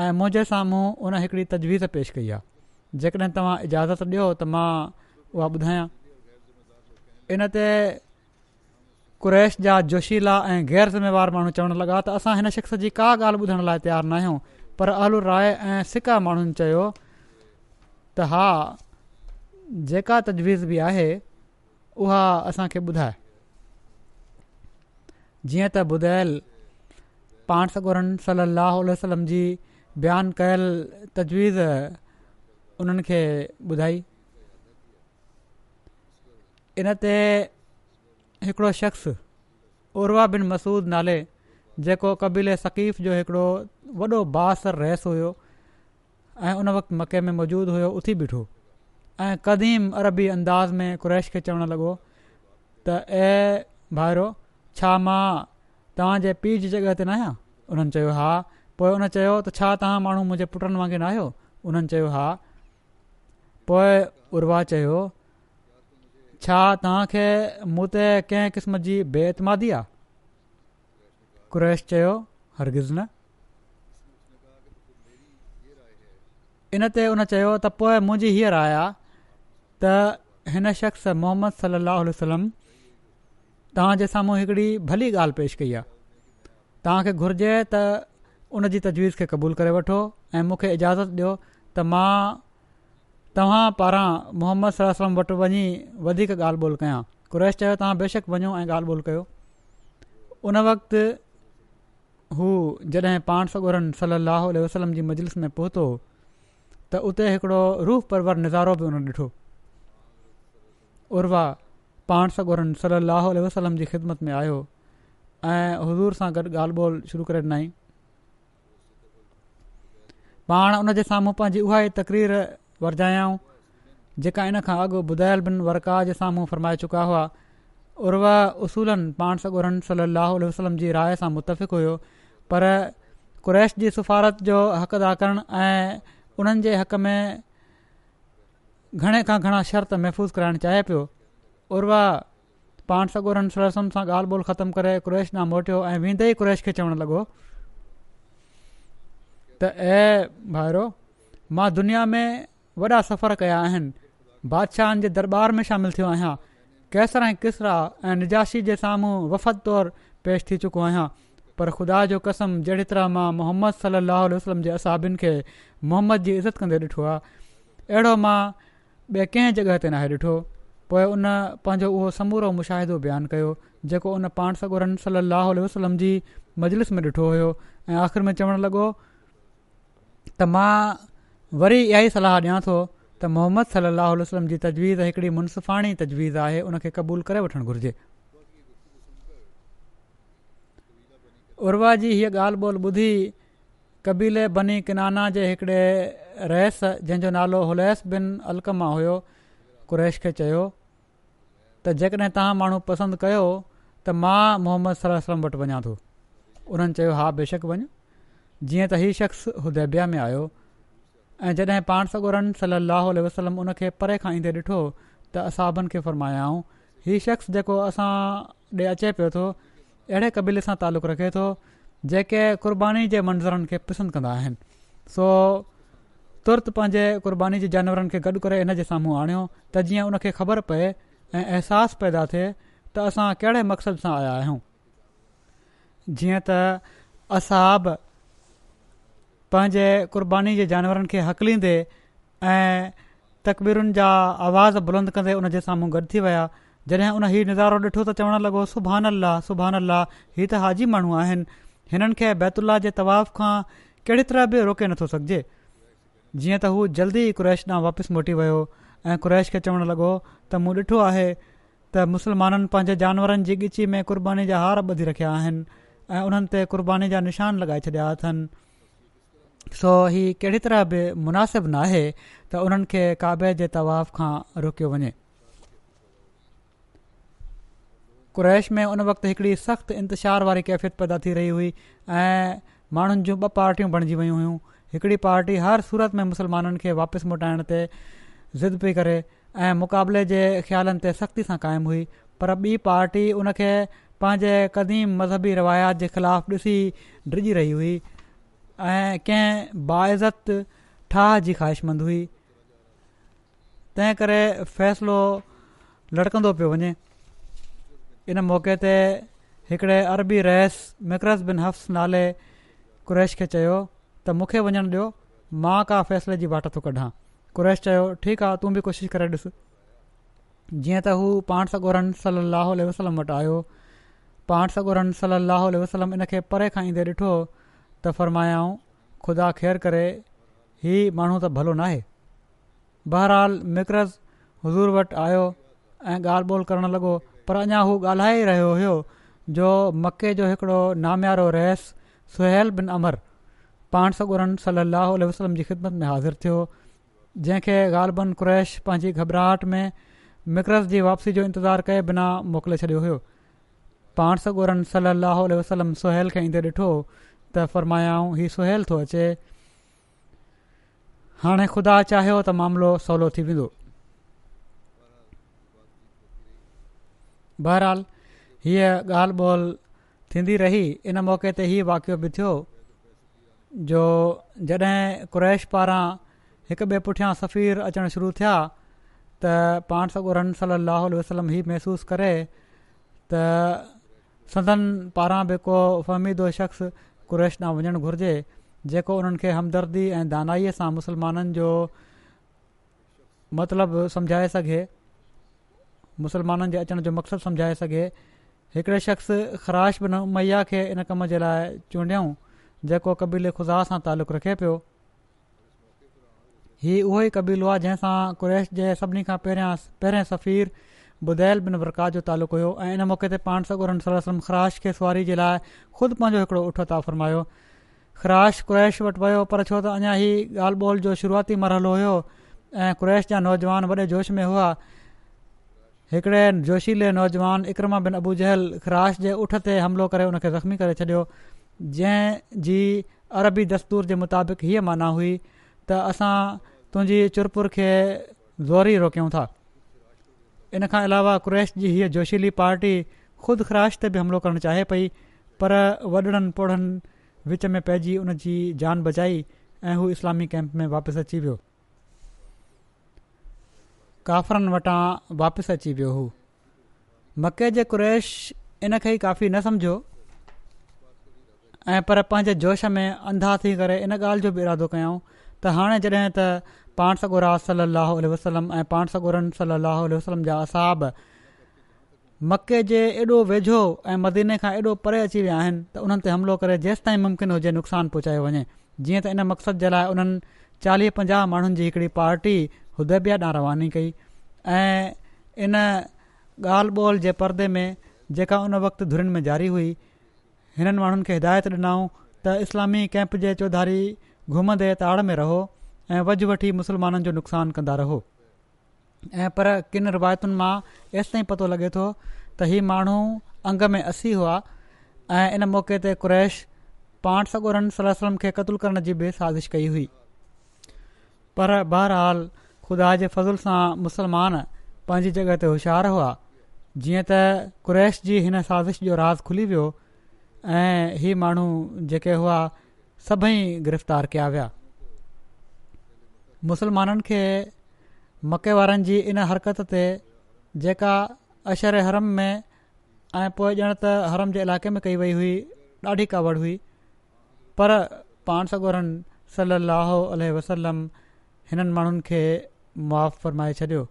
ऐं मुंहिंजे साम्हूं उन हिकिड़ी तजवीज़ पेश कई आहे जेकॾहिं तव्हां इजाज़त ॾियो त मां उहा ॿुधायां इनते कुरैश जा जोशीला ऐं ग़ैरज़िमेवार माण्हू चवणु लॻा त असां हिन शख़्स जी का ॻाल्हि ॿुधण लाइ तयारु न आहियूं पर अल राय ऐं सिका माण्हुनि चयो त हा जेका तजवीज़ बि आहे उहा असांखे ॿुधाए जीअं त ॿुधायल पाण सगुरन सलाहु वसलम जी बयानु कयल तजवीज़ उन्हनि खे ॿुधाई इन ते हिकिड़ो शख़्स उर्वा बिन मसूद नाले जेको कबीले सकीफ़ जो हिकिड़ो वॾो बासर रहस हुयो ऐं उन वक़्तु मके में मौजूदु हुयो उथी बीठो ऐं क़दीम अरबी अंदाज़ में कुरैश खे चवण लॻो त ए भाइरो छा मां तव्हांजे पीउ जी जॻहि ते न आहियां उन्हनि चयो हा पोइ उन चयो त छा तव्हां माण्हू मुंहिंजे पुटनि वांगुरु न आहियो उन्हनि चयो हा पोइ उर्वा चयो छा तव्हांखे मूं ते कंहिं क़िस्म जी बेआतमादी आहेश चयो न इन ते हुन चयो त पोइ मुंहिंजी आहे त हिन शखस मोहम्मद सलाहु वसलम तव्हांजे साम्हूं हिकिड़ी भली ॻाल्हि पेशि कई आहे तव्हांखे घुरिजे त उन जी तजवीज़ खे क़बूलु करे वठो ऐं मूंखे इजाज़त ॾियो त मां तव्हां पारां मोहम्मद सलम वटि वञी वधीक ॻाल्हि ॿोल कयां क़्रैश चयो तव्हां बेशक वञो ऐं ॻाल्हि ॿोल कयो उन वक़्तु हू जॾहिं पाण सगोरनि सलाहु वसलम जी मजलिस में पहुतो त उते हिकड़ो रूह परवर नज़ारो बि हुन ॾिठो उर्व पाण सॻोरनि सल ल वसलम जी ख़िदमत में आयो ऐं हुज़ूर सां गॾु ॻाल्हि ॿोल शुरू करे ॾिनई पाण उन जे साम्हूं पंहिंजी उहा ई तकरीर वरजायऊं जेका इन खां अॻु ॿुधायल ॿिन वर्का जे साम्हूं फ़रमाए चुका हुआ उर्व उसूलनि पाण सॻोरनि सल वसलम जी राय सां मुतफ़िक़ हुयो पर कुरैश जी सिफ़ारत जो हक़ करणु ऐं उन्हनि हक़ में ઘણે કા ઘણા શરત محفوظ કરાણ ચાહે પ્યો અરવા પાંચ સગોરન સલસન સા ગાલ બોલ ખતમ કરે કૃષ્ણ મોટો એ વિંદઈ કૃષ્કે ચવણ લાગો તો એ ભાઈરો માં દુનિયા મે બડા સફર કયા હૈન બાદશાહ ના દરબાર મે શામિલ થિયા હાં કેસર કિસરા એ નજાશી જે સામું વફદ દોર پیش થી ચુકો હાં પર ખુદા જો કસમ જઢિતરા માં મુહમ્મદ સલ્લલ્લાહુ અલહી વસલમ જે સાહબન કે મુહમ્મદ જી عزت કર દેઠો આ એડો માં ॿिए कंहिं जॻहि ते नाहे ॾिठो पोइ उन पंहिंजो उहो समूरो मुशाहिदो बयानु कयो जेको उन पाण सगोरन सलाहु उल्हलम जी मजलिस में ॾिठो हुयो ऐं आख़िर में चवणु लॻो त मां वरी इहा ई सलाहु ॾियां थो त मोहम्मद सलाहु आल वसलम जी तजवीज़ हिकिड़ी मुंसिफ़ी तजवीज़ आहे उनखे क़बूलु करे वठणु घुरिजे उर्वा जी हीअ ॻाल्हि ॿोल ॿुधी कबीले बनी किनाना जे हिकिड़े रयस जंहिंजो नालो हुलैस बिन अलकमा हुयो कुरैश खे चयो त जेकॾहिं तव्हां माण्हू पसंदि कयो त मां मोहम्मद सलम वटि वञा थो उन्हनि चयो हा बेशक वञु जीअं त हीउ शख़्स उदेबिया में आहियो ऐं जॾहिं पाण सगुरन सली वसलम उन खे परे खां ईंदे ॾिठो त असां अभनि खे फरमाया हीउ शख़्स जेको असां ॾिए अचे पियो थो अहिड़े क़बीले सां तालुक़ु रखे थो जेके क़ुर्बानी जे मंज़रनि खे पसंदि कंदा आहिनि सो तुर्त पंहिंजे क़ुर्बानी जे जानवरनि खे गॾु करे इन जे साम्हूं आणियो त जीअं उन ख़बर पए ऐं अहसासु पैदा थिए त असां कहिड़े मक़सद सां आया आहियूं जीअं त असाब पंहिंजे क़ुर्बानी जे जानवरनि खे हकलींदे ऐं तक़बीरुनि जा आवाज़ बुलंद कंदे उन जे साम्हूं गॾु थी विया जॾहिं हुन हीउ निज़ारो ॾिठो त चवणु लॻो सुभहान सुबहान ला त हाजी माण्हू आहिनि हिननि खे बैतुल्ला जे तवाफ़ खां कहिड़ी तरह बि रोके नथो सघिजे जीअं त हू जल्दी कुरैश ॾांहुं वापसि मोटी वियो ऐं कुरैश खे चवणु लॻो त मूं ॾिठो आहे त मुस्लमाननि पंहिंजे जानवरनि जी ॻिची में क़ुर्बानी जा हार ॿधी रखिया आहिनि ऐं उन्हनि ते क़ुर्बानी जा निशान लॻाए छॾिया अथनि सो हीउ कहिड़ी तरह बि मुनासिबु नाहे त उन्हनि खे काबिल जे तवाफ़ खां रोकियो वञे कुरैश में उन वक़्तु हिकिड़ी सख़्तु इंतिशार वारी कैफ़ियत पैदा थी रही हुई ऐं माण्हुनि जूं ॿ पार्टियूं बणिजी वियूं हुयूं हिकड़ी पार्टी हर सूरत में मुस्लमाननि खे वापसि मोटाइण ते ज़िद पई करे ऐं मुक़ाबले जे ख़्यालनि ते सख़्ती सां क़ाइमु हुई पर ॿी पाटी उनखे पंहिंजे क़दीम मज़हबी रिवायात जे ख़िलाफ़ ॾिसी डिॼी रही हुई ऐं कंहिं बाहिज़त ठाह जी ख़्वाहिशमंद हुई तंहिं करे फ़ैसिलो लटकंदो पियो वञे इन मौक़े ते हिकिड़े अरबी रहस मिकरस बिन हफ़्स नाले कुरैश खे चयो त मूंखे वञणु ॾियो मां का फैसले जी वाट थो कढां कुरैश चयो ठीकु आहे तूं बि कोशिशि करे ॾिस जीअं त हू पाण सॻोरनि सललाहो वसलम वटि आयो पाण सॻोरनि सलाहु वसलम इन खे परे खां ईंदे ॾिठो त फ़र्मायाऊं ख़ुदा ख़ैरु करे हीउ माण्हू त भलो न बहरहाल मिकरज़ हज़ूर वटि आयो ऐं ॻाल्हि ॿोल करणु लॻो पर अञा हू ॻाल्हाए ई रहियो हुयो जो मके जो हिकिड़ो नाम्यारो रहियसि सुहिल बिन अमर पाण सॻुनि सलाहु वसलम जी ख़िदमत में हाज़िर थियो जंहिंखे ग़ालबन ॿुन कुश पंहिंजी घबराहट में मिकरस जी वापसी जो इंतज़ारु कए बिना मोकिले छॾियो हुयो पाण सगुरन सल लह वसलम सोहेल खे ईंदे ॾिठो त फरमायाऊं हीउ सोहेल थो अचे हाणे ख़ुदा चाहियो त मामिलो सवलो थी वेंदो बहरहाल हीअ ॻाल्हि ॿोल थींदी रही इन मौके ते हीउ वाक़ियो बि थियो जो जॾहिं कुरैश पारां हिकु ॿिए पुठियां सफ़ीर अचणु शुरू थिया त पाण सगु रन सली वसलम ही महसूसु करे त सदन पारां बि को फ़हमीदो शख़्स क़ुरैश ॾांहुं वञणु घुरिजे जेको उन्हनि खे हमदर्दी ऐं दानाईअ सां मुसलमाननि जो मतिलबु सम्झाए सघे मुसलमाननि जे अचण जो मक़सदु सम्झाए सघे हिकिड़े शख़्स ख़राश बि मैया खे इन कम जे लाइ चूंडियऊं जेको क़बीले ख़ुदा सां तालुक़ु रखे पियो हीउ उहो ई कबीलो आहे जंहिंसां क़ुरैश जे सभिनी खां पहिरियां पहिरियों सफ़ीर बुदैल बिन बरकात जो तालुक़ु हुयो ऐं इन मौक़े ते पाण सगुरनि सर ख़राश खे सुवारी जे लाइ ख़ुदि पंहिंजो हिकिड़ो उठता फ़र्मायो ख़राश कुरैश वटि वियो पर छो त अञा ही ॻाल्हि ॿोल जो शुरूआती मरहलो हुयो ऐं क़ुरैश जा नौजवान वॾे जोश में हुआ हिकिड़े जोशीले नौजवान इकरमा बिन अबूजहल ख़्राश जे ऊठ ते हमिलो करे उन ज़ख़्मी करे छॾियो जी अरबी दस्तूर जे मुताबिक़ हीअ माना हुई त असां तुंहिंजी चुरपुर खे ज़ोर ई रोकियूं था इन खां अलावा क्रैश जी हीअ जोशीली पार्टी ख़ुदि ख़राश ते बि हमिलो करणु चाहे पई पर वॾड़नि पोड़नि विच में पइजी उन जान बचाई ऐं हू इस्लामी कैम्प में वापसि अची वियो काफ़रनि वटां वापसि अची वियो हू मके जे कुरैश इनखे ई काफ़ी न सम्झो ऐं पर पंहिंजे जोश में अंधा थी करे इन ॻाल्हि जो बि इरादो कयूं त हाणे जॾहिं त पाण सगोरा सलाहु आलोह वसलम ऐं पाण सॻोरन सलाहु आलह वसलम जा असाब मके जे एॾो वेझो ऐं मदीने खां एॾो परे अची विया आहिनि त उन्हनि ते हमिलो करे जेसिताईं मुमकिन हुजे नुक़सानु पहुचायो वञे जीअं त इन मक़सद जे लाइ उन्हनि चालीह पंजाह माण्हुनि जी हिकड़ी पार्टी हुदबिया ॾा रवानी कई ऐं इन ॻाल्हि ॿोल जे परदे में जेका उन वक़्तु धुरिन में जारी हुई हिननि माण्हुनि खे हिदायत ॾिनऊं त इस्लामी कैम्प जे चौधारी घुमंदे ताड़ में रहो ऐं वज वठी मुसलमाननि जो नुक़सानु कंदा रहो ऐं पर किन रिवायतुनि मां एसि ताईं पतो लॻे थो त हीअ माण्हू अंग में असी हुआ ऐं इन मौक़े ते क़ुरैश पाण सगुरनि सलम खे क़तलु करण जी बि साज़िश कई हुई पर बहरहाल ख़ुदा जे फज़ुल सां मुसलमान पंहिंजी जॻहि ते होशियारु हुआ जीअं त कुरैश जी हिन साज़िश जो राज़ खुली वियो ऐं हीअ माण्हू जेके हुआ सभई गिरफ़्तार कया विया मुसलमाननि खे मके वारनि जी इन हरकत ते जेका अशर हरम में ऐं पोइ ॼण त हरम जे इलाइक़े में कई वई हुई ॾाढी कावड़ हुई पर पाण सगोरनि सलाहु वसलम हिननि माण्हुनि खे मुआ फरमाए छॾियो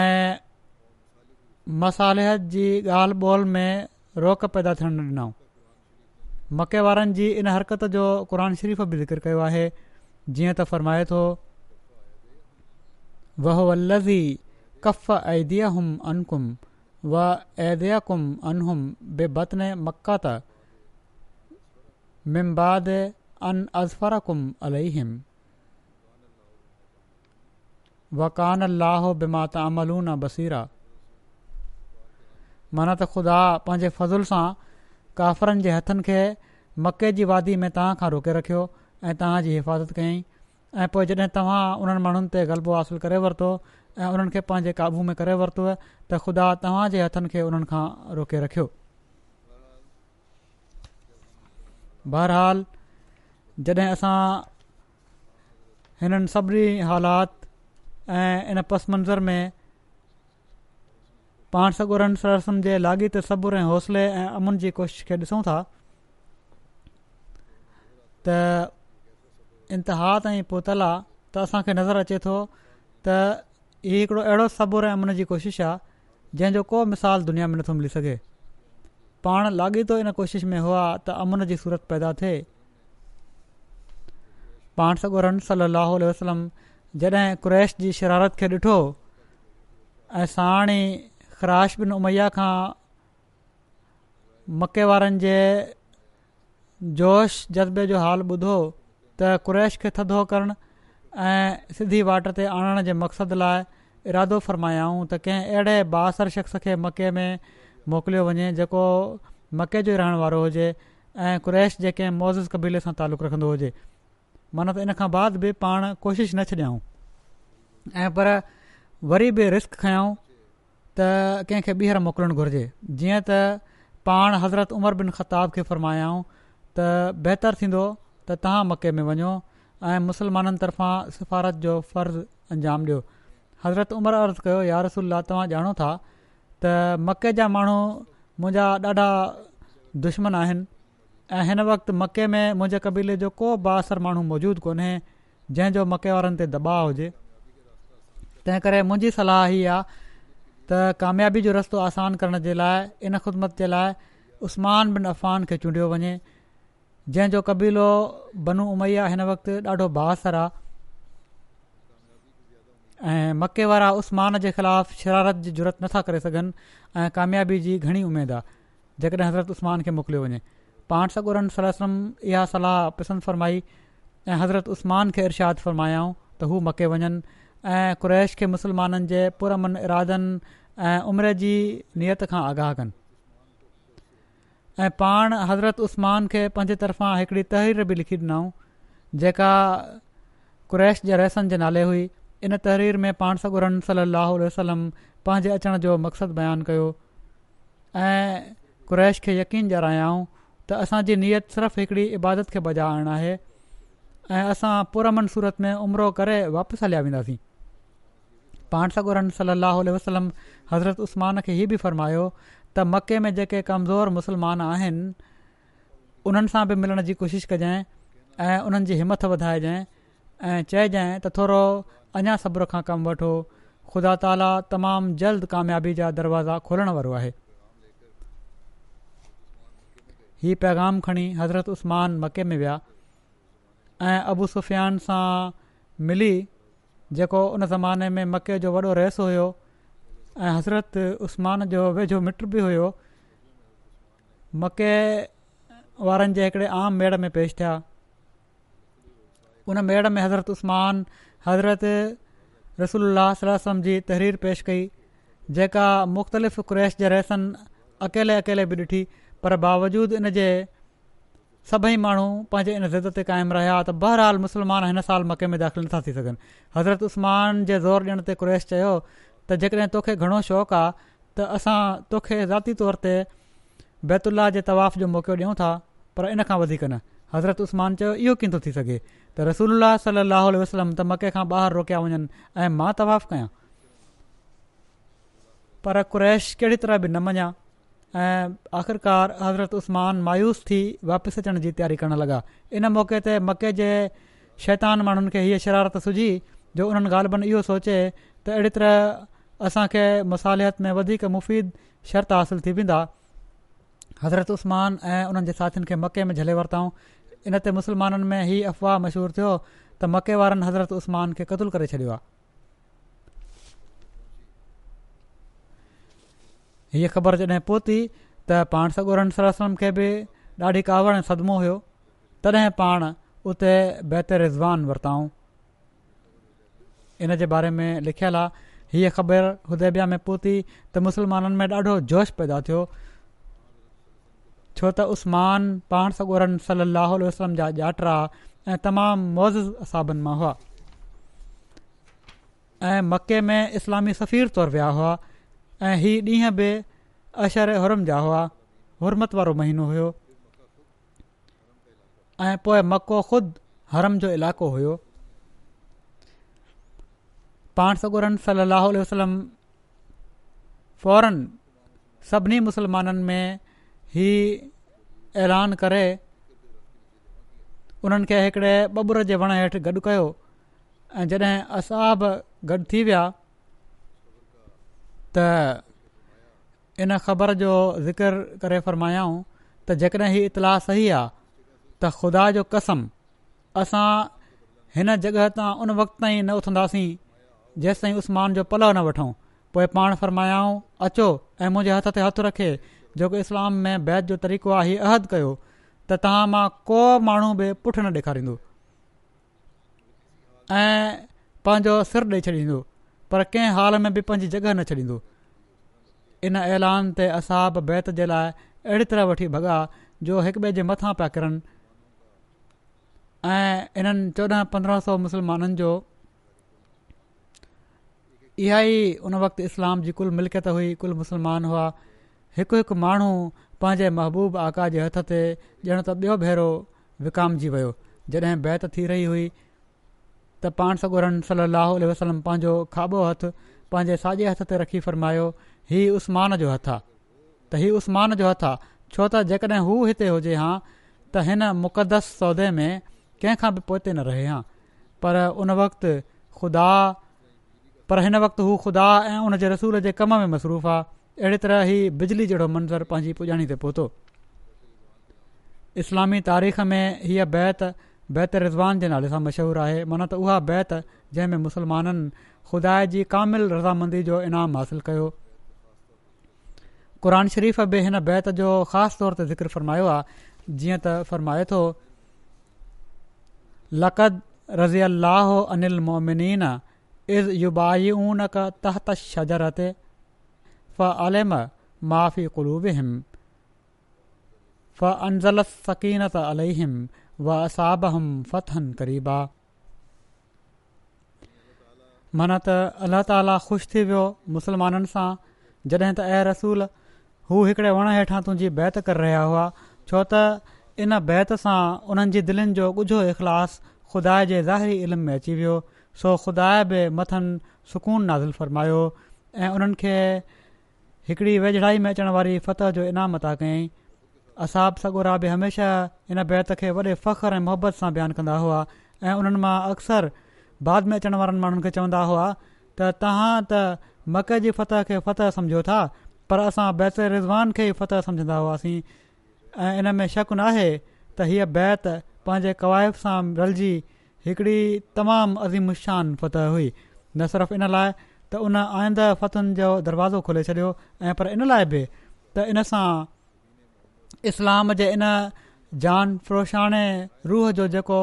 ऐं مصالحت کی غال بول میں روق پیدا تھن ڈنؤ مکے والن جی ان حرکت جو قرآن شریف بھی ذکر کرے جی ت فرمائے تو ولزی قف ادیا ہوم امکم و ادیا کم انم بے بدن مکہ تا ممباد ازفرم الم وقان اللہو بات املون بصیرہ माना त ख़ुदा पंहिंजे फज़ुल सां काफ़रनि जे हथनि खे मके जी वादी में तव्हां खां रोके रखियो ऐं तव्हांजी हिफ़ाज़त कयईं ऐं पोइ जॾहिं तव्हां उन्हनि माण्हुनि ते ग़लबो हासिलु करे वरितो ऐं उन्हनि खे पंहिंजे क़ाबू में करे वरितो त ख़ुदा तव्हांजे हथनि खे उन्हनि खां रोके रखियो बहरहाल जॾहिं असां हिननि सभिनी हालात ऐं इन पस मंज़र में पाण सॻोर जे लाॻीत सबुर ऐं हौसले ऐं अमुन जी कोशिशि खे ॾिसूं था त इंतिहा ताईं पोतल आहे त असांखे नज़र अचे थो त इहो हिकड़ो अहिड़ो सबुर ऐं अमून जी कोशिशि आहे जंहिंजो को मिसाल दुनिया में नथो मिली सघे पाण लाॻीतो इन कोशिश में हुआ त अमन जी सूरत पैदा थिए पाण सॻोरमली वसलम जॾहिं क्रैश जी शरारत खे ॾिठो ऐं साणी ख़राश बिन उमैया खां मके वारनि जे जोश जज़्बे जो हाल ॿुधो त कुरैश खे थधो करणु ऐं सिधी वाटर ते आणण जे मक़सदु लाइ इरादो फ़रमायाऊं त कंहिं अहिड़े बासर शख़्स खे मके में मोकिलियो वञे जेको मके जो रहण वारो हुजे ऐं क्रैश जेके मौज कबीले सां तालुक़ु रखंदो हुजे माना त इन खां बाद बि पाण कोशिशि न छॾियाऊं ऐं पर वरी बि रिस्क खयों त कंहिंखे ॿीहर मोकिलणु घुरिजे जीअं त पाण हज़रत उमर बिन ख़ताब खे फ़रमायाऊं त बहितरु थींदो त तव्हां मके में वञो ऐं मुस्लमाननि तर्फ़ां सिफ़ारत जो फ़र्ज़ अंजाम ॾियो हज़रत उमिरि अर्ज़ु कयो यार रसुल्ला तव्हां ॼाणो था त मके जा माण्हू मुंहिंजा ॾाढा दुश्मन आहिनि ऐं हिन वक़्तु मके में मुंहिंजे क़बीले जो को बसर माण्हू मौजूदु कोन्हे जंहिंजो मके वारनि ते दॿाव हुजे तंहिं करे मुंहिंजी आहे त कामयाबी जो रस्तो आसान करण जे लाइ इन ख़िदमत जे लाइ उस्मान बिन अफ़ान खे चूंडियो वञे जंहिंजो क़बीलो बनू उमैया हिन वक़्तु ॾाढो बासर आहे ऐं मके वारा उस्मान जे ख़िलाफ़ु शरारत जी ज़रूरु नथा करे सघनि ऐं कामयाबी जी घणी उमेदु आहे जेकॾहिं हज़रत उस्मान खे मोकिलियो वञे पाण सगुरन सलम इहा सलाह पसंदि फ़रमाई ऐं हज़रत उस्मान खे इरशाद फ़रमायाऊं त हू मके वञनि ऐं क़्रैश खे मुसलमाननि जे पुरमन इरादनि ऐं उमिरि जी नियत खां आगाह कनि ऐं पाण हज़रत उस्मान खे पंहिंजे तरफ़ां हिकिड़ी तहरीर बि लिखी ॾिनऊं जेका कुरैश जे रहसनि जे नाले हुई इन तहरीर में पाण सगोरन सली वसलम पंहिंजे अचण जो मक़सदु बयानु कयो ऐं खे यकीन जारायाऊं त असांजी नियत सिर्फ़ु हिकिड़ी इबादत खे बजाइणु आहे ऐं असां पुरमन सूरत में उमिरो करे वापसि हलिया वेंदासीं पाणसगुरन सली वसलम हज़रत उस्मान खे हीअ बि फ़रमायो त मके में जेके कमज़ोर मुसलमान आहिनि उन्हनि सां बि मिलण जी कोशिशि कजांइ ऐं उन्हनि जी हिमथ वधाइजांइ ऐं चइजांइ त थोरो अञा सब्र खां कमु वठो ख़ुदा ताला तमामु जल्द कामयाबी जा दरवाज़ा खोलण वारो आहे हीउ पैगाम खणी हज़रत उस्मान मके में विया ऐं अबु सुफ़ियान सां मिली जेको उन ज़माने में मके जो वॾो रहिस हुयो ऐं हज़रत उस्मान जो वेझो मिट बि हुओ मके वारनि जे हिकिड़े आम मेड़ में पेश थिया उन मेड़ में हज़रत उसमान हज़रत रसो अलम जी तहरीर पेशि कई जेका मुख़्तलिफ़ रेस जे रसनि अकेले अकेले बि ॾिठी पर बावजूदु इन जे सभई माण्हू पंहिंजे इन ज़िद ते क़ाइमु रहिया त बहरहाल मुस्लमान हिन साल मके में दाख़िल नथा थी सघनि हज़रत उस्मान जे ज़ोर ॾियण ते क़्रैश चयो त जेकॾहिं तोखे घणो शौक़ु आहे त असां तोखे ज़ाती तौर ते बैतुल्ला जे तवाफ़ जो मौक़ो ॾियूं था पर इन खां वधीक न हज़रत उस्मान चयो इहो कीन थो थी सघे त रसूल सलाहु वसलम त मके खां ॿाहिरि रोकिया वञनि ऐं मां तवाफ़ु कयां पर क्रैश कहिड़ी तरह बि न मञा ऐं आख़िरकार हज़रत उस्मान मायूस थी वापसि अचण जी तयारी करणु लॻा इन मौके ते मके जे शैतान माण्हुनि खे हीअ शरारत सुझी जो उन्हनि ॻाल्हिबनि इहो सोचे त अहिड़ी तरह असांखे मसालियत में वधीक मुफ़ीद शर्त हासिलु थी वेंदा हज़रत उस्मान ऐं उन्हनि जे साथियुनि खे मके में झले वरितऊं इन ते मुसलमाननि में हीअ अफ़वाह मशहूरु थियो त मके वारनि हज़रत उस्मान खे क़तल करे छॾियो आहे हीअ ख़बर जॾहिं पोती त पाण सगोर सलम खे बि ॾाढी कावड़ ऐं सदमो हुओ तॾहिं पाण उते बहितर रिज़वान वरिताऊं इन जे बारे में लिखियलु आहे हीअ ख़बर हुदेबिया में पहुती त मुसलमाननि में ॾाढो जोश पैदा थियो छो त उस्मान पाण सॻोरम सलाहु उल्ह वसलम जा ॼाटा ऐं तमामु मौज़ असाबनि मां हुआ ऐं मके में इस्लामी सफ़ीर तौरु विया हुआ ऐं हीअ ॾींहुं बि अशर हुरम जा हुआ हुरमत वारो महीनो हुयो ऐं पोइ मको ख़ुदि हरम जो इलाइक़ो हुयो पाण सगुरन सली अलाह वसलम फ़ौरन सभिनी मुसलमाननि में ही ऐलान करे उन्हनि खे हिकिड़े ॿुर जे वण हेठि गॾु कयो ऐं जॾहिं असां बि थी विया त इन ख़बर जो ज़िकिर करे फ़ायाऊं त जेकॾहिं हीउ इतलाउ सही आहे त ख़ुदा जो कसम असां हिन जॻह तां उन वक़्तु ताईं न उथंदासीं जेसि ताईं उस्मान जो पलउ न वठूं पोइ पाण फ़रमायाऊं अचो ऐं मुंहिंजे हथ ते हथु रखे जोकि इस्लाम में बैत जो तरीक़ो आहे हीअ अहद कयो त तव्हां मां को माण्हू बि पुठि न ॾेखारींदो ऐं पंहिंजो सिर ॾेई छॾींदो पर कंहिं हाल में बि पंहिंजी जॻह न छॾींदो इन ऐलान ते असाब बैत जे लाइ अहिड़ी तरह वठी भॻा जो हिक ॿिए जे मथां पिया किरनि ऐं इन्हनि चोॾहं पंद्रहं सौ मुसलमाननि जो इहा ई उन वक़्तु इस्लाम जी कुल मिल्कियत हुई कुल मुस्लमान हुआ हिकु हिकु माण्हू पंहिंजे महबूब आका जे हथ ते ॼण त ॿियो भेरो विकामजी वियो जॾहिं बैत थी रही हुई त पाण सॻुरन सली लहल वसलम पंहिंजो खाॿो हथु पंहिंजे साॼे हथ ते रखी फ़र्मायो हीअ उस्मान जो हथु आहे त उस्मान जो हथु आहे छो त जेकॾहिं हू हिते हुजे हा त हिन मुक़दस सौदे में कंहिंखां बि पहुते न रहे हा पर उन वक़्ति ख़ुदा पर हिन वक़्तु हू ख़ुदा ऐं उन जे रसूल जे कम में मसरूफ़ आहे अहिड़ी तरह ई बिजली जहिड़ो मंज़रु पंहिंजी पुॼाणी ते पहुतो इस्लामी तारीख़ में हीअ बैत बैत रिज़वान जे नाले सां मशहूरु आहे मन त उहा बैत जंहिंमें मुसलमाननि खुदाए जी कामिल रज़ामंदी जो इनाम हासिलु कयो क़ुर शरीफ़ बि हिन बैत जो ख़ासि तौर ते ज़िक्र फ़र्मायो आहे जीअं त फ़र्माए थो लक़द युबाई ऊन क तहत शजरत फ़ी फ़ सकीन सकीनत अलहिम वा असाबह फतन करीबा माना त अल्ला ताला ख़ुशि थी वियो मुस्लमाननि सां जॾहिं त ऐं रसूल हू हिकिड़े वण हेठां तुंहिंजी बैत करे रहिया हुआ छो त इन बैत सां उन्हनि जी दिलनि जो ॻुझो इख़लास ख़ुदा जे ज़ाहिरी इल्म में अची वियो सो ख़ुदा बि मथनि सुकून नाज़िल फ़र्मायो ऐं उन्हनि खे हिकिड़ी वेझड़ाई में अचण वारी फतह जो इनाम अता कयईं असाब सगोरा बि हमेशह इन बैत खे वॾे फ़ख्रु ऐं मुहबत सां बयानु कंदा हुआ ऐं उन्हनि मां अक्सर बाद में अचण वारनि माण्हुनि खे चवंदा हुआ त तव्हां त मके जी फतह खे फ़तह सम्झो था पर असां बैत रिज़वान खे ई फ़तह सम्झंदा हुआसीं ऐं इन में शक न आहे त हीअ बैत पंहिंजे क़वाइफ़ सां रलिजी हिकिड़ी तमामु अज़ीमशान फतह हुई न सिर्फ़ु इन लाइ त उन आईंद फ़तनि जो दरवाज़ो खोले छॾियो ऐं पर इन लाइ बि त इन सां इस्लाम जे इन जान परोशाणे रूह जो जेको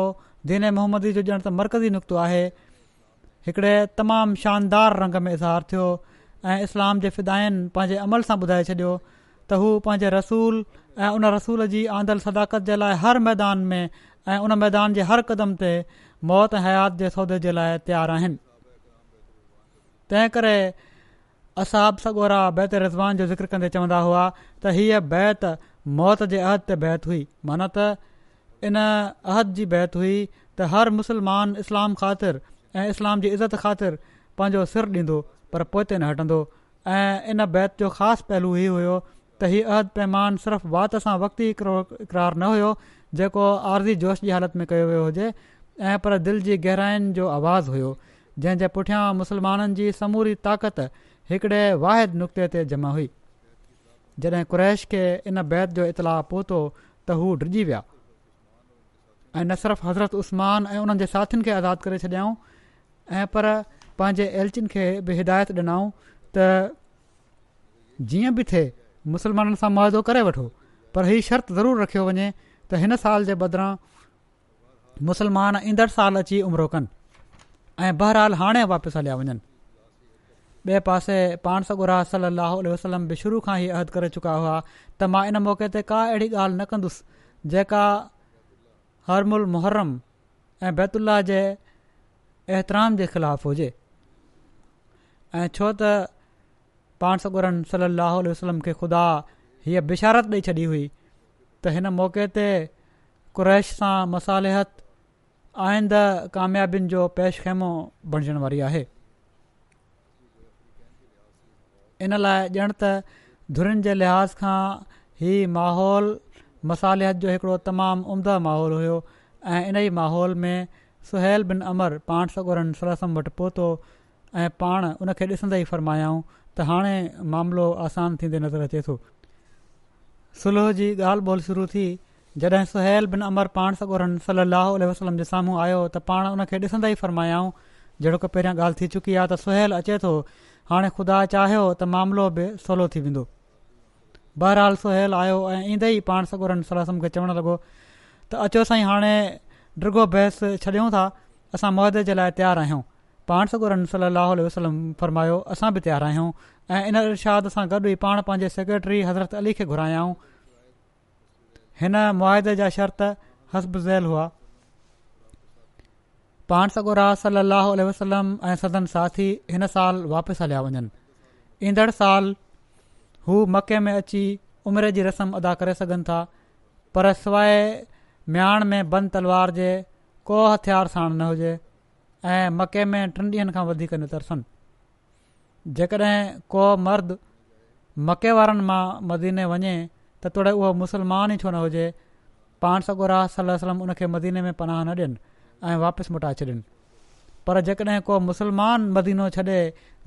दीन मोहम्मदी जो ॼण त मर्कज़ी नुक़्तो आहे हिकिड़े तमामु शानदार रंग में इज़हार थियो ऐं इस्लाम जे फिदाइन पंहिंजे अमल सां ॿुधाए छॾियो त हू पंहिंजे रसूल ऐं उन रसूल जी आंदल सदाकत जे लाइ हर मैदान में ऐं उन मैदान जे हर क़दम ते मौत हयात जे सौदे जे लाइ तयारु आहिनि तंहिं करे असां सगोरा बैत रिज़वान जो ज़िक्र कंदे चवंदा हुआ त हीअ बैत मौत जे अहद ते बैत हुई माना त इन अहद जी बैत हुई त हर मुसलमान इस्लाम ख़ातिर ऐं इस्लाम जी इज़त ख़ातिर पंहिंजो सिर ॾींदो पर पोइ ते न हटंदो ऐं इन बैत जो ख़ासि पहलू इहो हुयो त हीउ अहद पैमान सिर्फ़ु वात सां वक़्तु ई इक़रारु न हुयो जेको आर्ज़ी जोश जी हालति में कयो वियो हुजे ऐं पर दिलि जी गहराइनि जो आवाज़ु हुयो जंहिंजे पुठियां मुसलमाननि जी समूरी ताक़त हिकिड़े वाहिद नुक़्ते ते जमा हुई जॾहिं कुरैश खे इन बैत जो इतलाउ पहुतो त हू डिॼी विया ऐं न सिर्फ़ु हज़रत उस्मान ऐं उन्हनि जे साथियुनि खे आज़ादु करे छॾियाऊं ऐं पर पंहिंजे एलचिन खे बि हिदायत ॾिनऊं त जीअं बि थिए मुसलमाननि सां मइदो करे वठो पर ही शर्त ज़रूरु रखियो वञे त हिन साल जे बदिरां मुसलमान ईंदड़ साल अची उमिरो कनि ऐं बहरहाल हाणे वापसि हलिया वञनि ॿिए पासे पाण सॻुरा सलाहु उल्ह वसलम बि शुरू खां ई अहद करे चुका हुआ त मां इन मौक़े ते का अहिड़ी ॻाल्हि न कंदुसि जेका हरमुल मुहर्रम ऐं बैतुल्ला जे एतराम जे ख़िलाफ़ु हुजे ऐं छो त पाण सॻुर सल एल वसलम खे ख़ुदा हीअ बिशारत ॾेई छॾी हुई त हिन मौक़े ते कुरैश सां मसालेहत आईंद कामियाबियुनि जो पेश पेशखमो बणजण वारी आहे इन लाइ ॼण त धुरनि जे लिहाज़ खां ई माहौल मसालिहत जो हिकिड़ो तमामु उमदा माहौल हुयो ऐं इन ई माहौल में सुहैल बिन अमर पाण सगोरन सला वटि पहुतो ऐं पाण उन खे ॾिसंदे ई फरमायाऊं त हाणे मामिलो आसान थींदे नज़र अचे थो सुलह जी ॻाल्हि ॿोल शुरू थी जॾहिं सुहैल बिन अमर पाण सगोरन सलाहु वसलम जे साम्हूं आयो त पाण उन खे ॾिसंदे ई फरमायाऊं जहिड़ो की पहिरियां ॻाल्हि थी चुकी आहे त सुहिल अचे थो हाणे ख़ुदा चाहियो त मामिलो बि सहूलो थी वेंदो बहरहाल सुल आयो ऐं ईंदे ई पाण सगुर सलाहु खे चवणु लॻो त अचो साईं हाणे डिगो बहस छॾियूं था असां मुआदे जे लाइ तयारु आहियूं पाण सगुर सलाहु वसलम फरमायो असां बि तयारु आहियूं ऐं इन इरशाद सां गॾु ई पाण पंहिंजे सेक्रेटरी हज़रत अली खे घुरायां हिन मुआदे जा शर्त ज़ैल हुआ पाण सगोरा रह स वसलम ऐं सदन साथी हिन साल वापसि हलिया वञनि ईंदड़ साल हू मके में अची उमिरि जी रस्म अदा करे सघनि था पर सवाइ म्याण में बंद तलवार जे को हथियार साण न हुजे ऐं मके में टिनि ॾींहनि खां वधीक न तरसनि जेकॾहिं को मर्द मके वारनि मां मदीने वञे त तोड़े उहो मुसलमान ई छो न हुजे पाण सगोरा सलम उन खे मदीने में पनाह न ॾियनि ऐं वापसि मोटाए छॾिन पर जेकॾहिं को मुसलमान मदीनो छॾे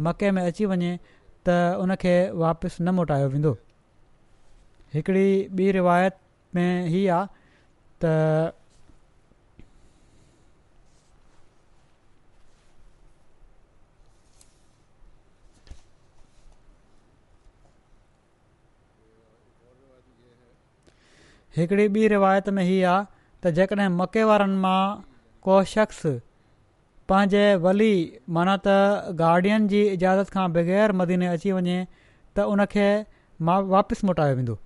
मके में अची वञे त उनखे वापसि न मोटायो वेंदो हिकड़ी ॿी रिवायत में ही आहे त हिकड़ी ॿी रिवायत में हीअ आहे त जेकॾहिं मके वारनि मां को शख़्स पंहिंजे वली माना त गार्डियन जी इजाज़त खां बग़ैर मदीने अची वञे त उनखे वापसि मोटायो वेंदो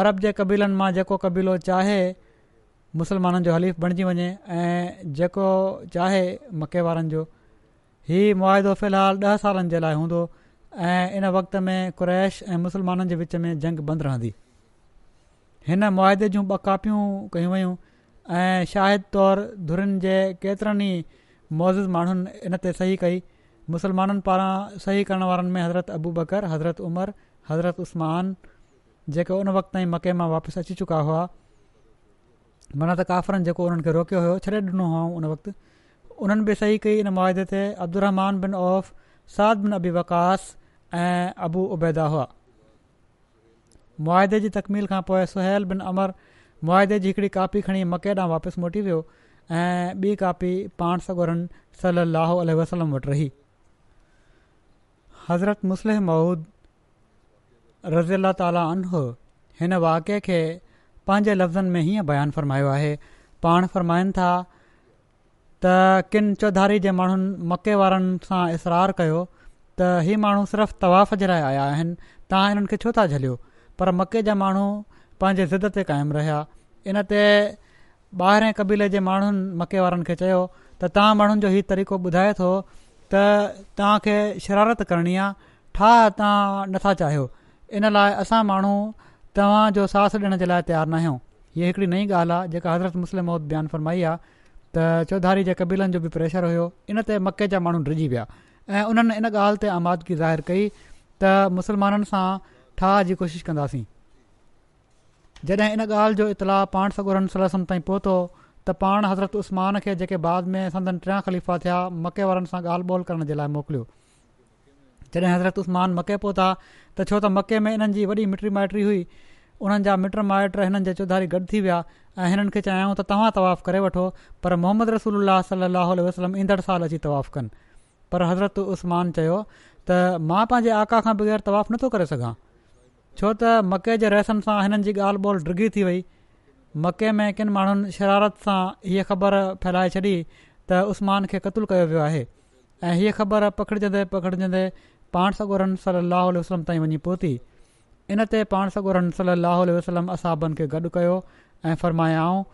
अरब जे क़बीलनि मां जेको क़बीलो चाहे मुसलमाननि जो हलीफ़ बणिजी वञे ऐं जेको चाहे मके वारनि जो हीउ मुआदो फ़िलहालु ॾह सालनि जे लाइ हूंदो ऐं इन वक़्त में कुरैश ऐं मुसलमाननि जे विच में जंग बंदि रहंदी हिन मुआदे जूं ॿ कॉपियूं कयूं वयूं ऐं शाहिद तौरु धुरनि जे केतिरनि ई मौज़िज़ माण्हुनि इन ते सही कई मुसलमाननि पारां सही करण वारनि में हज़रत अबू बकर हज़रत उमर हज़रत उस्मान जेको उन वक़्त ताईं मके मां वापसि अची चुका हुआ माना त काफ़रनि जेको उन्हनि खे रोकियो हुयो छॾे ॾिनो हुओ उन वक़्तु उन्हनि बि सही कई इन मुआदे ते अब्दुरमान बिन औफ़ साद बिन अबी वकास ऐं अबू उबैदा हुआ मुआदे जी तकमील खां पोइ सुल बिन अमर मुआदे जी हिकिड़ी कापी खणी मके ॾांहुं वापसि मोटी वियो ऐं ॿी कापी पाण सगोरन सली लहो वसलम वटि रही हज़रत मुस्लिह महूद रज़ीला ताला अनह हिन वाक़िए खे पंहिंजे लफ़्ज़नि में हीअं बयानु फ़रमायो आहे पाण फ़रमाइनि था त चौधारी जे माण्हुनि मके वारनि सां इसरारु कयो त माण्हू सिर्फ़ु तवाफ़ जे लाइ आया आहिनि तव्हां हिननि छो था झलियो पर मके जा माण्हू पंहिंजे ज़िद ते क़ाइमु रहिया इन ते ॿाहिरें क़बीले जे माण्हुनि मके वारनि खे चयो त तव्हां माण्हुनि जो हीउ तरीक़ो ॿुधाए थो त तव्हांखे शरारत करणी आहे ठाह तव्हां नथा चाहियो इन लाइ असां माण्हू तव्हांजो साहस ॾियण जे लाइ तयारु न आहियूं हीअ हिकिड़ी नई ॻाल्हि आहे जेका हज़रत मुस्लिम मौत बयानु फरमाई आहे चौधारी जे कबीलनि जो बि प्रेशर हुयो इन ते मके जा माण्हू रिजी विया ऐं उन्हनि इन ॻाल्हि ते आमादगी ज़ाहिर कई त मुसलमाननि सां ठाह जी कोशिशि कंदासीं जॾहिं इन ॻाल्हि जो इतलाउ पाण सॻुरनि सलासनि ताईं पहुतो त पाण हज़रत उस्तमान खे जेके बाद में सदनि टिया ख़लीफ़ा थिया मके वारनि सां ॻाल्हि ॿोल करण जे लाइ मोकिलियो जॾहिं हज़रत उस्तमान मके पहुता त छो त मके में इन्हनि जी वॾी मिटिरी माइटि हुई उन्हनि जा मिट माइट हिननि जे चौधारी गॾु थी विया ऐं हिननि खे चाहियूं त तव्हां तवफ़ु करे वठो पर मोहम्मद रसूल अलाह वसलम ईंदड़ साल अची तवफ़ु कनि पर हज़रत उसमान चयो त मां पंहिंजे आका खां बग़ैर तवाफ़ु नथो करे सघां छो त मके जे रहसनि सां हिननि जी ॻाल्हि ॿोल डिघी थी वई मके में किन माण्हुनि शरारत सां हीअ ख़बर फैलाए छॾी त उस्मान खे क़तलु कयो वियो आहे ऐं हीअ ख़बर पखिड़िजंदे पखिड़िजंदे पाण सगोरन सल लाहु वसलम ताईं वञी पहुती इन ते पाण सॻोरनि सललाह वसलम असाबनि खे गॾु कयो ऐं फ़रमायाऊं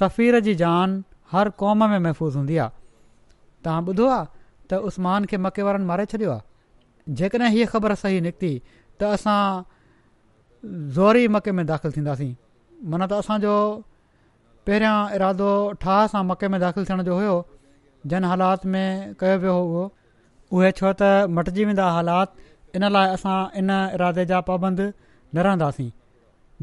सफ़ीर जी जान हर क़ौम में महफ़ूज़ हूंदी आहे तव्हां ॿुधो आहे त उस्मान खे मके वारनि मारे छॾियो आहे जेकॾहिं हीअ ख़बर सही निकिती त असां ज़ोरी मके में दाख़िलु थींदासीं माना त असांजो पहिरियां इरादो ठाह सां मके में दाख़िलु थियण जो हुयो जिन हालात में कयो वियो हुओ उहे छो त मटिजी वेंदा हालात इन लाइ असां इन इरादे जा पाबंद न रहंदासीं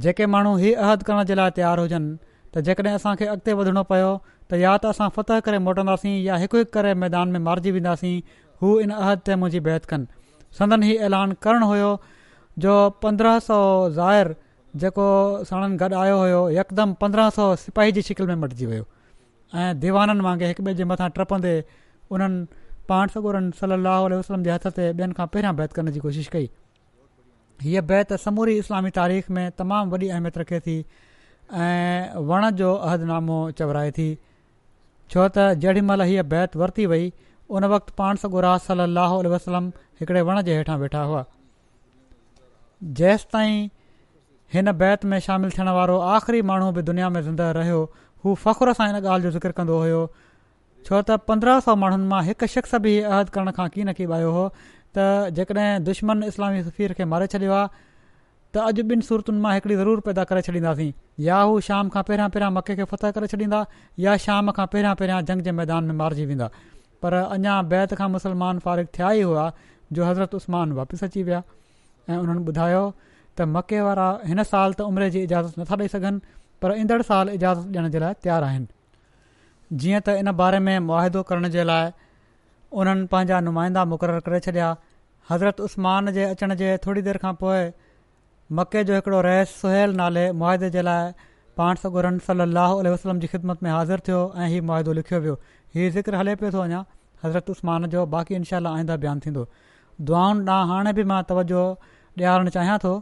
जेके माण्हू हीअ अहद करण जे लाइ तयारु हुजनि त जेकॾहिं असांखे अॻिते वधिणो पियो त या त असां फतह करे मोटंदासीं या हिकु हिकु करे मैदान में मारिजी वेंदासीं हू इन अहद ते मुंहिंजी बैत कनि संदन ई ऐलान करणु हुयो जो पंद्रहं सौ ज़ाइरु जेको सणनि गॾु आयो हुयो यकदमि पंद्रहं सौ सिपाही जी शिकिल में मटिजी वियो ऐं दीवाननि वांगुरु हिकु ॿिए जे मथां टपंदे उन्हनि पाण सॻु सल अल वसलम जे हथ ते ॿियनि खां पहिरियां बैत करण जी कोशिशि कई हीअ बैत समूरी इस्लामी तारीख़ में तमामु वॾी अहमियत रखे थी ऐं वण जो अहदनामो चवराए थी छो त जेॾीमहिल हीअ बैत वरिती वई उन वक़्तु पाण सॻुरा सलाहु वसलम हिकिड़े वण जे हेठां वेठा हुआ जेसि ताईं हिन बैत में शामिल थियण वारो आख़िरी माण्हू बि दुनिया में ज़िंदह रहियो हू फ़ख़्रु सां हिन ॻाल्हि जो ज़िकिर कंदो हुयो छो त पंद्रहं सौ माण्हुनि मां हिकु शख़्स बि अहद करण खां की न की आयो हुओ त जेकॾहिं दुश्मन इस्लामी सफ़ीर खे मारे छॾियो आहे त अॼु ॿिनि सूरतुनि मां हिकिड़ी ज़रूरु पैदा करे छॾींदासीं या हू शाम खां पहिरियां पहिरियां मके खे फ़तह करे छॾींदा या शाम खां पहिरियां पहिरियां जंग जे मैदान में मारिजी वेंदा पर अञां बैत खां मुसलमान फ़ारिग थिया ई हुआ जो हज़रत उस्मान वापसि अची विया ऐं उन्हनि ॿुधायो त मके वारा हिन साल त उमिरि जी इजाज़त नथा ॾेई सघनि पर ईंदड़ साल इजाज़त ॾियण जे लाइ तयारु आहिनि जीअं त इन बारे में मुआदो करण जे लाइ उन्हनि पंहिंजा नुमाइंदा मुक़ररु करे छॾिया हज़रत उस्मान जे अचण जे थोरी देरि खां पोइ मके जो हिकिड़ो रहस सुहल नाले मुआदे जे लाइ पाण सगुरन सली अलाह वसलम जी ख़िदमत में हाज़िर थियो ऐं हीउ मुआदो लिखियो वियो हीउ ज़िक्र हले पियो थो अञा हज़रत उस्त्मान जो बाक़ी इनशा आईंदा बयानु थींदो दुआउनि ॾांहुं हाणे बि मां तवजो ॾियारणु चाहियां थो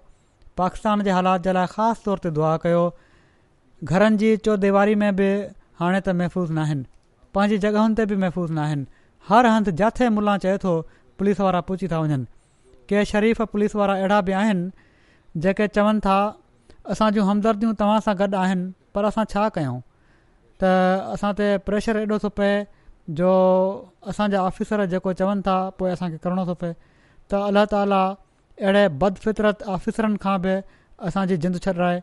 पाकिस्तान जे हालात जे लाइ ख़ासि तौर ते दुआ कयो घरनि जी जो में बि हाणे त महफ़ूज़ न आहिनि पंहिंजी जॻहियुनि ते बि महफ़ूज़ न आहिनि हर हंधि जिथे मुला चए थो पुलिस वारा पहुची था वञनि के शरीफ़ पुलिस वारा अहिड़ा बि आहिनि जेके चवनि था असां जूं हमदर्दियूं तव्हां सां गॾु आहिनि पर असां छा कयूं त असां ते प्रेशर एॾो जो असांजा ऑफ़िसर जेको चवनि था पोइ असांखे करिणो थो पए त अलाह ताली अहिड़े बदफ़ितरत आफ़िसरनि खां बि असांजी जिंद छॾाए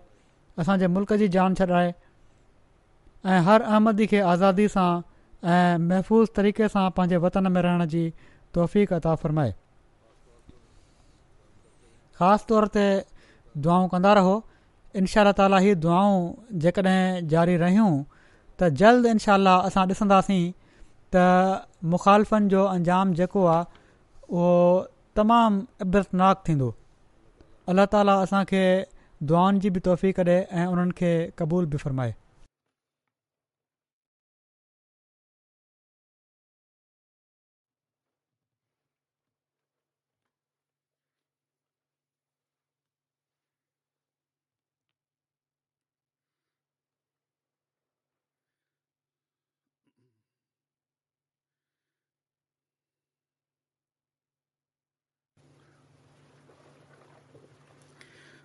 असांजे मुल्क़ जी जान छॾाए ऐं हर अहमदी खे आज़ादी सां ऐं महफ़ूज़ तरीक़े सां पंहिंजे वतन में रहण जी तौफ़ीक़ता फ़रमाए ख़ासि तौर ते दुआऊं कंदा रहो इनशा ताली हीअ दुआऊं जेकॾहिं जारी रहियूं त जल्द इनशा असां ॾिसंदासीं त मुखालफ़नि जो अंजाम जेको आहे उहो तमामु इबरतनाक थींदो अलाह ताला असांखे दुआनि जी बि तोहफ़ी करे ऐं उन्हनि खे क़बूल बि फ़रमाए